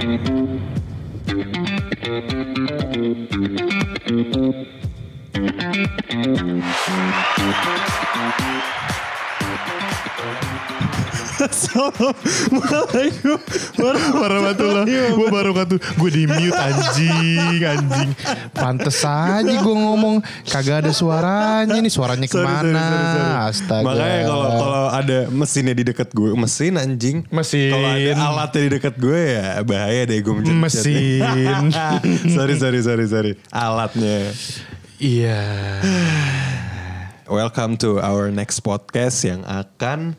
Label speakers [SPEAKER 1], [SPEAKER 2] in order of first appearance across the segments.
[SPEAKER 1] Mm-hmm. Assalamualaikum warahmatullahi baru kata gue di mute anjing anjing. Pantes aja gue ngomong kagak ada suaranya nih suaranya
[SPEAKER 2] ke
[SPEAKER 1] mana?
[SPEAKER 2] sorry, sorry, sorry.
[SPEAKER 1] Astaga.
[SPEAKER 2] Makanya kalau kalau ada mesinnya di dekat gue, mesin anjing.
[SPEAKER 1] Mesin.
[SPEAKER 2] Kalau ada alatnya di dekat gue ya bahaya deh gue mencet.
[SPEAKER 1] Mesin.
[SPEAKER 2] sorry sorry sorry sorry. Alatnya.
[SPEAKER 1] Iya.
[SPEAKER 2] Welcome to our next podcast yang akan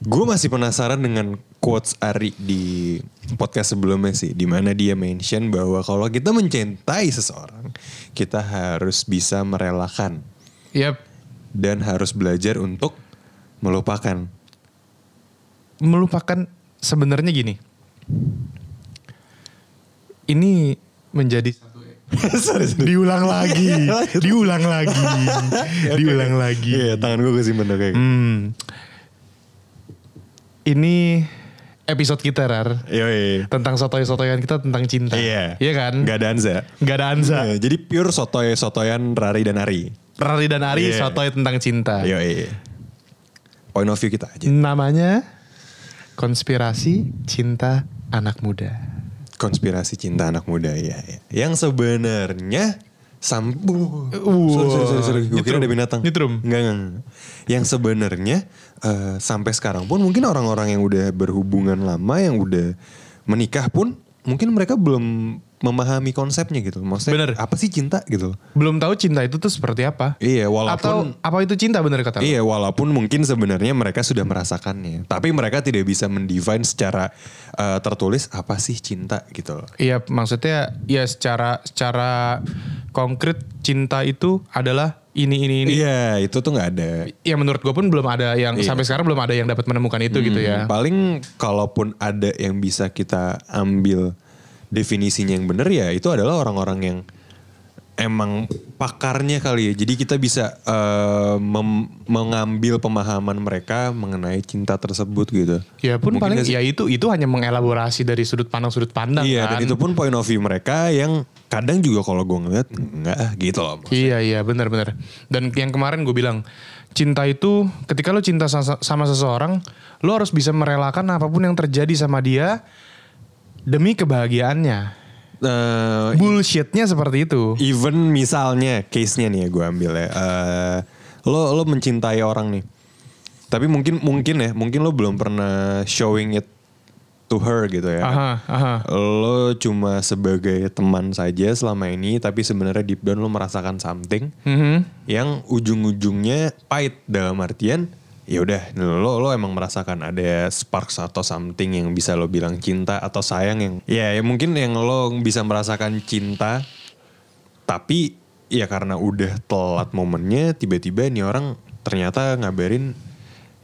[SPEAKER 2] gue masih penasaran dengan quotes Ari di podcast sebelumnya sih, di mana dia mention bahwa kalau kita mencintai seseorang, kita harus bisa merelakan
[SPEAKER 1] Yap.
[SPEAKER 2] dan harus belajar untuk melupakan.
[SPEAKER 1] Melupakan sebenarnya gini. Ini menjadi
[SPEAKER 2] sorry, sorry.
[SPEAKER 1] diulang lagi, diulang lagi, diulang lagi.
[SPEAKER 2] Iya, tangan gue kesimpan kayak.
[SPEAKER 1] Hmm. Ini episode kita Rar.
[SPEAKER 2] Yoi.
[SPEAKER 1] Tentang sotoy-sotoyan kita tentang cinta.
[SPEAKER 2] Iya.
[SPEAKER 1] Iya kan?
[SPEAKER 2] Gak ada Anza.
[SPEAKER 1] Gak ada Anza.
[SPEAKER 2] Iya, jadi pure sotoy-sotoyan Rari dan Ari.
[SPEAKER 1] Rari dan Ari
[SPEAKER 2] Iya.
[SPEAKER 1] sotoy tentang cinta.
[SPEAKER 2] Yoi. Point of view kita aja.
[SPEAKER 1] Namanya konspirasi cinta anak muda.
[SPEAKER 2] Konspirasi cinta anak muda ya. Yang sebenarnya sambu.
[SPEAKER 1] Uh,
[SPEAKER 2] sorry, sorry, sorry, sorry. Gue kira ada binatang.
[SPEAKER 1] Nyetrum.
[SPEAKER 2] Enggak, enggak, enggak. Yang sebenarnya eh, sampai sekarang pun mungkin orang-orang yang udah berhubungan lama, yang udah menikah pun mungkin mereka belum memahami konsepnya gitu. Maksudnya
[SPEAKER 1] Bener.
[SPEAKER 2] apa sih cinta gitu.
[SPEAKER 1] Belum tahu cinta itu tuh seperti apa.
[SPEAKER 2] Iya,
[SPEAKER 1] Atau
[SPEAKER 2] walaupun
[SPEAKER 1] apa itu cinta bener kata?
[SPEAKER 2] Iya, walaupun mungkin sebenarnya mereka sudah merasakannya, tapi mereka tidak bisa mendefine secara eh, tertulis apa sih cinta gitu.
[SPEAKER 1] Iya, maksudnya ya secara secara konkret cinta itu adalah ini ini ini.
[SPEAKER 2] Iya, itu tuh nggak ada.
[SPEAKER 1] Ya menurut gue pun belum ada yang
[SPEAKER 2] Iya.
[SPEAKER 1] sampai sekarang belum ada yang dapat menemukan itu gitu ya.
[SPEAKER 2] Paling kalaupun ada yang bisa kita ambil definisinya yang benar ya itu adalah orang-orang yang emang pakarnya kali ya. Jadi kita bisa mem- mengambil pemahaman mereka mengenai cinta tersebut gitu.
[SPEAKER 1] Ya pun
[SPEAKER 2] Mungkin
[SPEAKER 1] paling ya itu itu hanya mengelaborasi dari sudut pandang sudut pandang
[SPEAKER 2] Iya,
[SPEAKER 1] kan.
[SPEAKER 2] dan itu pun point of view mereka yang kadang juga kalau gue ngeliat enggak ah, gitu loh.
[SPEAKER 1] Iya iya benar benar. Dan yang kemarin gue bilang cinta itu ketika lo cinta sa- sama seseorang, lo harus bisa merelakan apa pun yang terjadi sama dia demi kebahagiaannya.
[SPEAKER 2] Eh,
[SPEAKER 1] Bullshitnya seperti itu.
[SPEAKER 2] even misalnya case-nya nih ya gue ambil ya. Eh, lo lo mencintai orang nih. Tapi mungkin mungkin ya, mungkin lo belum pernah showing it to her gitu ya.
[SPEAKER 1] Aha aha.
[SPEAKER 2] Lo cuma sebagai teman saja selama ini, tapi sebenarnya deep down lo merasakan something
[SPEAKER 1] Mhm.
[SPEAKER 2] yang ujung-ujungnya pahit dalam artian ya udah lo lo emang merasakan ada sparks atau something yang bisa lo bilang cinta atau sayang yang ya, ya mungkin yang lo bisa merasakan cinta tapi ya karena udah telat momennya tiba-tiba nih orang ternyata ngabarin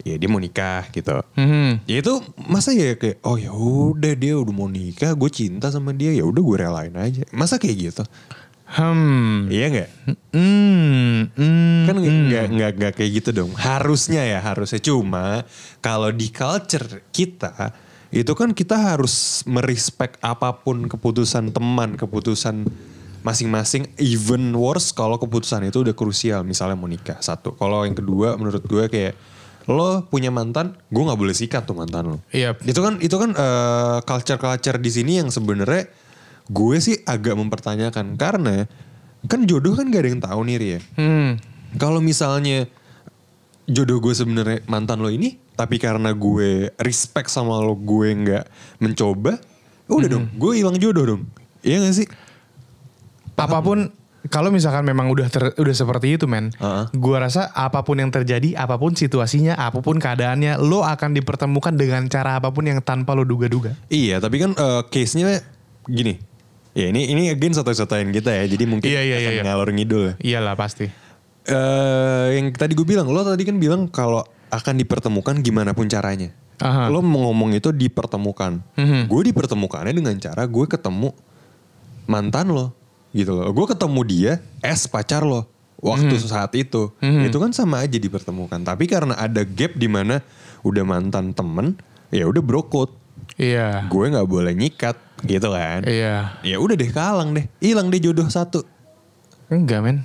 [SPEAKER 2] ya dia mau nikah gitu.
[SPEAKER 1] Mhm.
[SPEAKER 2] ya itu masa ya kayak oh ya udah dia udah mau nikah gue cinta sama dia ya udah gue relain aja. Masa kayak gitu
[SPEAKER 1] Hmm.
[SPEAKER 2] iya nggak
[SPEAKER 1] Hmm. Hmm.
[SPEAKER 2] kan nggak nggak nggak kayak gitu dong harusnya ya harusnya cuma kalau di culture kita itu kan kita harus merespek apa pun keputusan teman keputusan masing-masing even worse kalau keputusan itu udah krusial misalnya mau nikah satu kalau yang kedua menurut gue kayak lo punya mantan gue nggak boleh sikat tuh mantan lo
[SPEAKER 1] Iya.
[SPEAKER 2] itu kan itu kan eh, culture-culture di sini yang sebenarnya gue sih agak mempertanyakan karena kan jodoh kan gak ada yang tahu nih Ria.
[SPEAKER 1] Hmm.
[SPEAKER 2] Kalau misalnya jodoh gue sebenarnya mantan lo ini, tapi karena gue respect sama lo gue nggak mencoba, udah dong, gue hilang jodoh dong. Iya gak sih?
[SPEAKER 1] Apa pun kalau misalkan memang udah ter- udah seperti itu men,
[SPEAKER 2] Heeh.
[SPEAKER 1] gua rasa apa pun yang terjadi, apa pun situasinya, apa pun keadaannya, lo akan dipertemukan dengan cara apa pun yang tanpa lo duga-duga.
[SPEAKER 2] Iya, tapi kan eh, case-nya gini. Ya ini ini again satu-satuin kita ya, jadi mungkin
[SPEAKER 1] Iya, iya,
[SPEAKER 2] akan
[SPEAKER 1] iya, iya.
[SPEAKER 2] ngalor ngidul ya.
[SPEAKER 1] Iyalah pasti.
[SPEAKER 2] eh yang tadi gue bilang, lo tadi kan bilang kalau akan dipertemukan gimana pun caranya.
[SPEAKER 1] Aha.
[SPEAKER 2] Lo ngomong itu dipertemukan.
[SPEAKER 1] Mhm.
[SPEAKER 2] Gue dipertemukannya dengan cara gue ketemu mantan lo, gitu loh. Gue ketemu dia, es pacar lo, waktu saat itu. Itu kan sama aja dipertemukan. Tapi karena ada gap di mana udah mantan temen, ya udah brokot.
[SPEAKER 1] Iya.
[SPEAKER 2] gue nggak boleh nyikat gitu kan.
[SPEAKER 1] Iya.
[SPEAKER 2] Ya udah deh kalang deh, hilang deh jodoh satu.
[SPEAKER 1] Enggak men.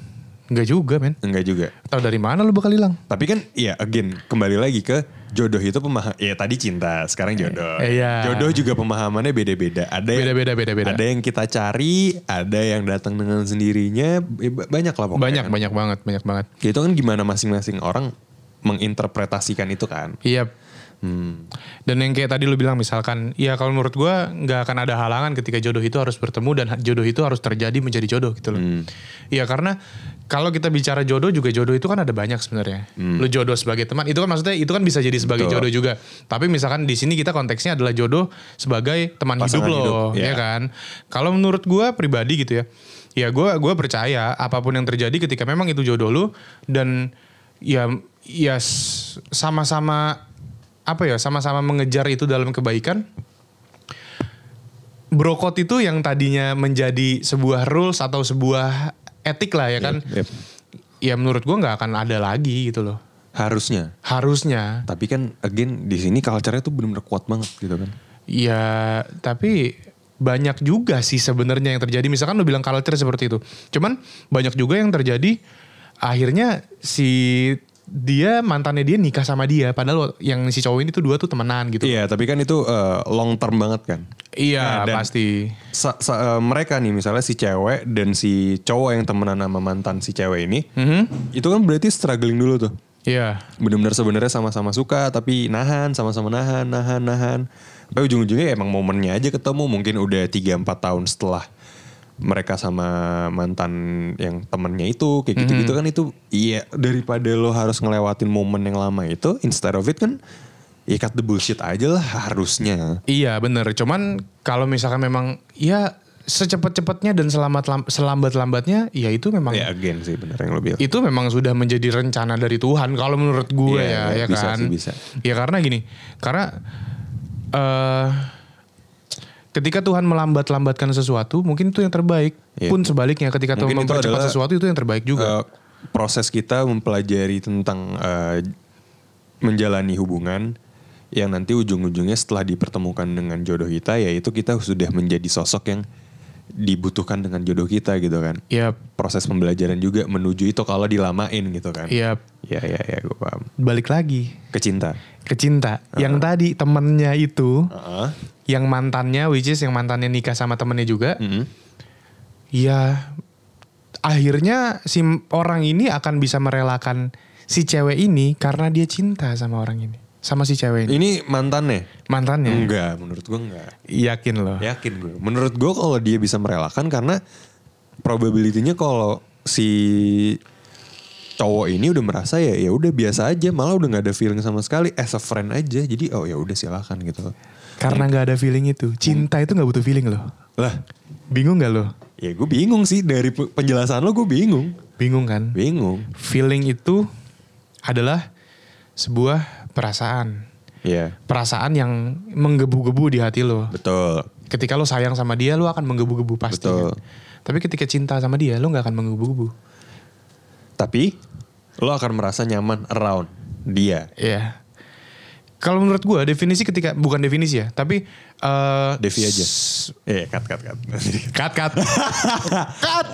[SPEAKER 1] Enggak juga men.
[SPEAKER 2] Enggak juga.
[SPEAKER 1] Tahu dari mana lu bakal hilang?
[SPEAKER 2] Tapi kan ya again kembali lagi ke jodoh itu pemaham ya tadi cinta sekarang jodoh.
[SPEAKER 1] Eh, iya.
[SPEAKER 2] Jodoh juga pemahamannya beda-beda. Ada yang
[SPEAKER 1] Beda-beda, beda-beda.
[SPEAKER 2] Ada yang kita cari, ada yang datang dengan sendirinya, ba- banyak lah pokoknya.
[SPEAKER 1] Banyak,
[SPEAKER 2] kan.
[SPEAKER 1] banyak banget, banyak banget.
[SPEAKER 2] Itu kan gimana masing-masing orang menginterpretasikan itu kan.
[SPEAKER 1] Iya.
[SPEAKER 2] Hmm.
[SPEAKER 1] Dan yang kayak tadi lu bilang misalkan, ya kalau menurut gua nggak akan ada halangan ketika jodoh itu harus bertemu dan jodoh itu harus terjadi menjadi jodoh gitu loh. Iya karena kalau kita bicara jodoh juga jodoh itu kan ada banyak sebenarnya. Lu jodoh sebagai teman itu kan maksudnya itu kan bisa jadi sebagai
[SPEAKER 2] Betul.
[SPEAKER 1] jodoh juga. Tapi misalkan di sini kita konteksnya adalah jodoh sebagai teman hidup
[SPEAKER 2] Pasangan
[SPEAKER 1] lo,
[SPEAKER 2] hidup,
[SPEAKER 1] ya
[SPEAKER 2] ya.
[SPEAKER 1] kan. Kalau menurut gua pribadi gitu ya, ya gua gua percaya apa pun yang terjadi ketika memang itu jodoh lu dan ya ya sama-sama apa ya sama-sama mengejar itu dalam kebaikan brokot itu yang tadinya menjadi sebuah rules atau sebuah etik lah ya kan
[SPEAKER 2] Yep.
[SPEAKER 1] ya menurut gua nggak akan ada lagi gitu loh
[SPEAKER 2] Harusnya.
[SPEAKER 1] harusnya
[SPEAKER 2] Tapi kan again di sini culture-nya tuh benar-benar kuat banget gitu kan.
[SPEAKER 1] ya tapi banyak juga sih sebenarnya yang terjadi misalkan lo bilang culture seperti itu cuman banyak juga yang terjadi akhirnya si dia mantannya dia nikah sama dia padahal yang si cowok ini tuh dua tuh temenan gitu
[SPEAKER 2] Iya, tapi kan itu eh, long term banget kan.
[SPEAKER 1] iya
[SPEAKER 2] Nah,
[SPEAKER 1] pasti
[SPEAKER 2] Sa- sa- eh, mereka nih misalnya si cewek dan si cowok yang temenan sama mantan si cewek ini,
[SPEAKER 1] Mhm.
[SPEAKER 2] itu kan berarti struggling dulu tuh.
[SPEAKER 1] iya
[SPEAKER 2] Bener-bener sebenarnya sama-sama suka tapi nahan, sama-sama nahan, nahan, nahan. Tapi ujung-ujungnya ya emang momennya aja ketemu mungkin udah 3-4 tahun setelah mereka sama mantan yang temennya itu kayak gitu-gitu kan itu iya daripada lo harus ngelewatin momen yang lama itu instead of it kan ya cut the bullshit aja lah harusnya.
[SPEAKER 1] Iya bener, cuman kalau misalkan memang ya secepat-cepatnya dan selamat selambat-lambatnya, ya itu memang
[SPEAKER 2] Ya again sih bener yang lo bilang.
[SPEAKER 1] itu memang sudah menjadi rencana dari Tuhan kalau menurut gue
[SPEAKER 2] Iya,
[SPEAKER 1] ya, ya
[SPEAKER 2] bisa
[SPEAKER 1] kan.
[SPEAKER 2] sih, bisa.
[SPEAKER 1] Ya karena gini, karena eh ketika Tuhan melambat-lambatkan sesuatu, mungkin itu yang terbaik.
[SPEAKER 2] Iya.
[SPEAKER 1] Pun sebaliknya, ketika Tuhan mempercepat
[SPEAKER 2] adalah,
[SPEAKER 1] sesuatu itu yang terbaik juga.
[SPEAKER 2] Eh, proses kita mempelajari tentang eh, menjalani hubungan yang nanti ujung-ujungnya setelah dipertemukan dengan jodoh kita yaitu kita sudah menjadi sosok yang dibutuhkan dengan jodoh kita gitu kan.
[SPEAKER 1] ya,
[SPEAKER 2] Proses pembelajaran juga menuju itu kalau dilamain gitu kan.
[SPEAKER 1] ya
[SPEAKER 2] Ya ya ya gue paham.
[SPEAKER 1] balik lagi
[SPEAKER 2] Kecinta.
[SPEAKER 1] ke cinta. Yang tadi temennya itu,
[SPEAKER 2] Heeh.
[SPEAKER 1] Yang mantannya, which is yang mantannya nikah sama temennya juga,
[SPEAKER 2] Mm-mm.
[SPEAKER 1] ya akhirnya si orang ini akan bisa merelakan si cewek ini karena dia cinta sama orang ini sama si cewek ini
[SPEAKER 2] Ini mantannya?
[SPEAKER 1] mantannya
[SPEAKER 2] Enggak, menurut gue enggak.
[SPEAKER 1] yakin loh
[SPEAKER 2] Yakin gue. Menurut gue kalau dia bisa merelakan karena probability-nya kalau si cowok ini udah merasa ya ya udah biasa aja malah udah nggak ada feeling sama sekali as a friend aja jadi oh ya udah silakan gitu
[SPEAKER 1] karena nggak ada feeling itu. Cinta itu nggak butuh feeling loh.
[SPEAKER 2] Lah.
[SPEAKER 1] Bingung nggak lo?
[SPEAKER 2] Ya gue bingung sih. Dari pe- penjelasan lo gue bingung.
[SPEAKER 1] Bingung kan?
[SPEAKER 2] Bingung.
[SPEAKER 1] Feeling itu adalah sebuah perasaan.
[SPEAKER 2] Ya
[SPEAKER 1] perasaan yang menggebu-gebu di hati lo.
[SPEAKER 2] Betul.
[SPEAKER 1] Ketika lo sayang sama dia lo akan menggebu-gebu pastinya
[SPEAKER 2] Betul.
[SPEAKER 1] tapi ketika cinta sama dia lo nggak akan menggebu-gebu.
[SPEAKER 2] Tapi lo akan merasa nyaman around dia.
[SPEAKER 1] Iya. Kalau menurut gue definisi ketika bukan definisi ya, tapi eh
[SPEAKER 2] Devi aja. eh cut cut cut
[SPEAKER 1] Cut cut. cut.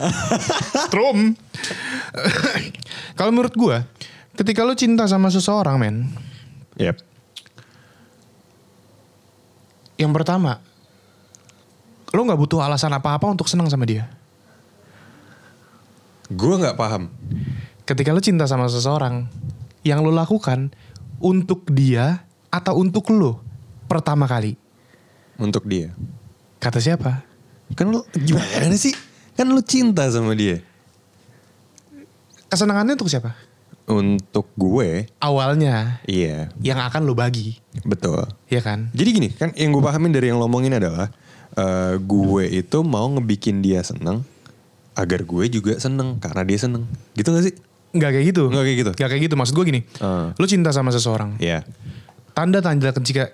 [SPEAKER 1] Strum. Kalau menurut gue, ketika lo cinta sama seseorang, men,
[SPEAKER 2] yep
[SPEAKER 1] yang pertama, lo nggak butuh alasan apa-apa untuk senang sama dia.
[SPEAKER 2] gue nggak paham
[SPEAKER 1] Ketika lo cinta sama seseorang, yang lo lakukan untuk dia atau untuk lo pertama kali.
[SPEAKER 2] untuk dia
[SPEAKER 1] Kata siapa?
[SPEAKER 2] kan lo gimana sih kan lo cinta sama dia
[SPEAKER 1] Kesenangannya untuk siapa?
[SPEAKER 2] untuk gue
[SPEAKER 1] Awalnya
[SPEAKER 2] iya
[SPEAKER 1] yang akan lo bagi,
[SPEAKER 2] betul
[SPEAKER 1] ya kan?
[SPEAKER 2] Jadi gini kan yang gue pahamin dari yang lo omongin adalah eh, gue itu mau ngebikin dia seneng agar gue juga seneng karena dia seneng. Gitu gak sih?
[SPEAKER 1] Nggak kayak gitu.
[SPEAKER 2] Nggak kayak gitu?
[SPEAKER 1] Nggak kayak gitu. Maksud gue gini.
[SPEAKER 2] Ah.
[SPEAKER 1] Lo cinta sama seseorang.
[SPEAKER 2] Iya.
[SPEAKER 1] Tanda-tanda ketika...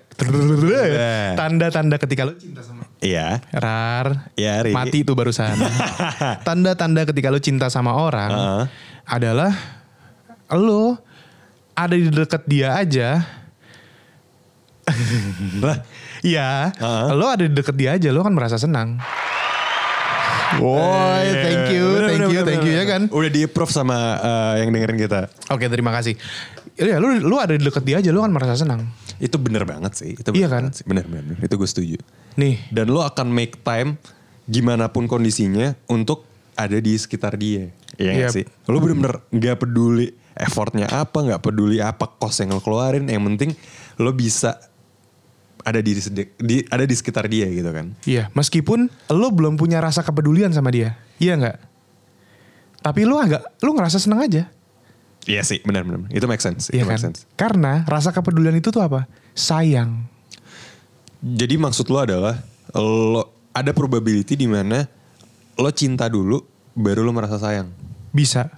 [SPEAKER 1] Tanda-tanda ketika lo cinta sama...
[SPEAKER 2] Iya.
[SPEAKER 1] Rar.
[SPEAKER 2] Iya, Ri.
[SPEAKER 1] Mati itu barusan. Tanda-tanda ketika lo cinta sama orang.
[SPEAKER 2] Ah.
[SPEAKER 1] Adalah... Lo ada di deket dia aja.
[SPEAKER 2] Lah,
[SPEAKER 1] Iya,
[SPEAKER 2] Heeh.
[SPEAKER 1] lo ada di deket dia aja, lo kan merasa senang. Woi, thank you,
[SPEAKER 2] Bener,
[SPEAKER 1] thank
[SPEAKER 2] bener,
[SPEAKER 1] you,
[SPEAKER 2] bener,
[SPEAKER 1] thank you
[SPEAKER 2] bener.
[SPEAKER 1] ya kan.
[SPEAKER 2] Udah di approve sama eh, yang dengerin kita.
[SPEAKER 1] Oke, terima kasih. Iya, lu lu ada di deket dia aja, lu kan merasa senang.
[SPEAKER 2] Itu bener banget sih. Itu
[SPEAKER 1] Iya
[SPEAKER 2] bener
[SPEAKER 1] kan?
[SPEAKER 2] banget sih. Bener, bener, bener. Itu gue setuju.
[SPEAKER 1] Nih,
[SPEAKER 2] Dan lo akan make time gimana pun kondisinya untuk ada di sekitar dia. Iya
[SPEAKER 1] Yep.
[SPEAKER 2] sih? Lo bener-bener gak peduli effortnya apa, gak peduli apa kos yang lo keluarin. Yang penting lo bisa ada di, di ada di sekitar dia gitu kan.
[SPEAKER 1] iya, meskipun lo belum punya rasa kepedulian sama dia, iya nggak? Tapi lu agak, lu ngerasa senang aja,
[SPEAKER 2] Iya sih, benar-benar. Itu make sense.
[SPEAKER 1] iya
[SPEAKER 2] Itu make
[SPEAKER 1] kan?
[SPEAKER 2] sense.
[SPEAKER 1] Karena rasa kepedulian itu tuh apa? Sayang.
[SPEAKER 2] Jadi maksud lo adalah lo ada probability di mana lo cinta dulu baru lo merasa sayang.
[SPEAKER 1] Bisa.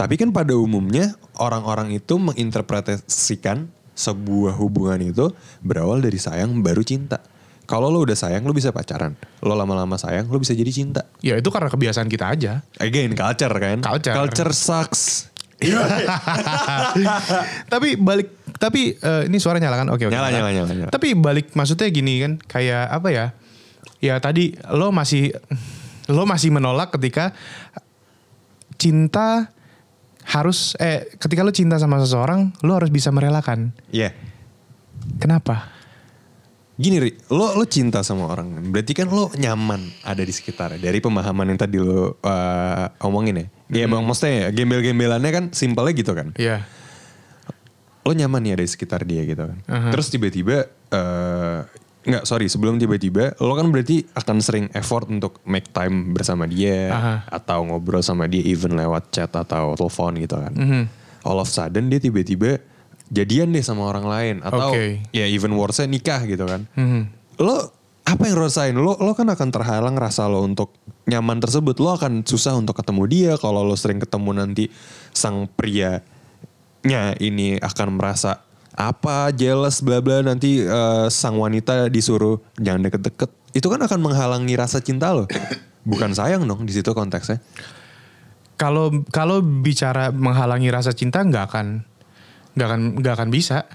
[SPEAKER 2] Tapi kan pada umumnya orang-orang itu menginterpretasikan sebuah hubungan itu berawal dari sayang baru cinta. Kalau lo udah sayang lo bisa pacaran. Lo lama-lama sayang lo bisa jadi cinta.
[SPEAKER 1] Ya itu karena kebiasaan kita aja.
[SPEAKER 2] Again culture kan.
[SPEAKER 1] Culture.
[SPEAKER 2] Culture sucks.
[SPEAKER 1] tapi balik tapi eh, ini suara nyala kan? Oke oke.
[SPEAKER 2] Nyala, nyala, nyala, nyala.
[SPEAKER 1] Tapi balik maksudnya gini kan kayak apa ya? Ya tadi lo masih lo masih menolak ketika cinta harus eh ketika lo cinta sama seseorang lo harus bisa merelakan.
[SPEAKER 2] Iya.
[SPEAKER 1] Kenapa?
[SPEAKER 2] Gini Ri, lo, lo cinta sama orang. Berarti kan lo nyaman ada di sekitar. Dari pemahaman yang tadi lo uh, omongin ya. Ya bang, maksudnya ya, gembel-gembelannya kan simpelnya gitu kan.
[SPEAKER 1] Iya.
[SPEAKER 2] Lo nyaman nih ada di sekitar dia gitu kan.
[SPEAKER 1] Aha.
[SPEAKER 2] Terus tiba-tiba, eh nggak sorry sebelum tiba-tiba, lo kan berarti akan sering effort untuk make time bersama dia.
[SPEAKER 1] Aha.
[SPEAKER 2] Atau ngobrol sama dia even lewat chat atau telepon gitu kan.
[SPEAKER 1] Mhm.
[SPEAKER 2] All of sudden dia tiba-tiba jadian deh sama orang lain. Atau
[SPEAKER 1] Oke.
[SPEAKER 2] ya even worse nikah gitu kan
[SPEAKER 1] Mhm.
[SPEAKER 2] lo apa yang lo rasain? Lo lo kan akan terhalang rasa lo untuk nyaman tersebut. Lo akan susah untuk ketemu dia kalau lo sering ketemu nanti sang prianya ini akan merasa apa jealous bla bla nanti eh, sang wanita disuruh jangan deket-deket. Itu kan akan menghalangi rasa cinta lo. Bukan sayang dong di situ konteksnya.
[SPEAKER 1] Kalau kalau bicara menghalangi rasa cinta nggak akan nggak akan nggak akan bisa.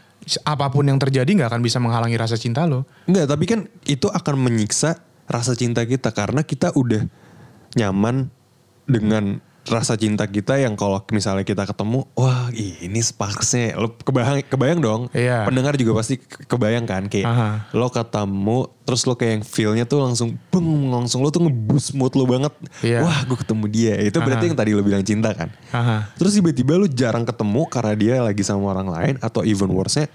[SPEAKER 1] Apa pun yang terjadi nggak akan bisa menghalangi rasa cinta lo.
[SPEAKER 2] Enggak, tapi kan itu akan menyiksa rasa cinta kita karena kita udah nyaman dengan rasa cinta kita yang kalau misalnya kita ketemu, wah ini sparksnya, lo kebayang, kebayang dong.
[SPEAKER 1] Iya.
[SPEAKER 2] Pendengar juga pasti ke- kebayang kan kayak
[SPEAKER 1] Aha.
[SPEAKER 2] lo ketemu, terus lo kayak yang feelnya tuh langsung, beng, langsung lo tuh ngeboost mood lo banget.
[SPEAKER 1] Iya.
[SPEAKER 2] Wah gue ketemu dia, itu berarti
[SPEAKER 1] Aha.
[SPEAKER 2] yang tadi lo bilang cinta kan.
[SPEAKER 1] Aha.
[SPEAKER 2] Terus tiba-tiba lu jarang ketemu karena dia lagi sama orang lain atau even worse-nya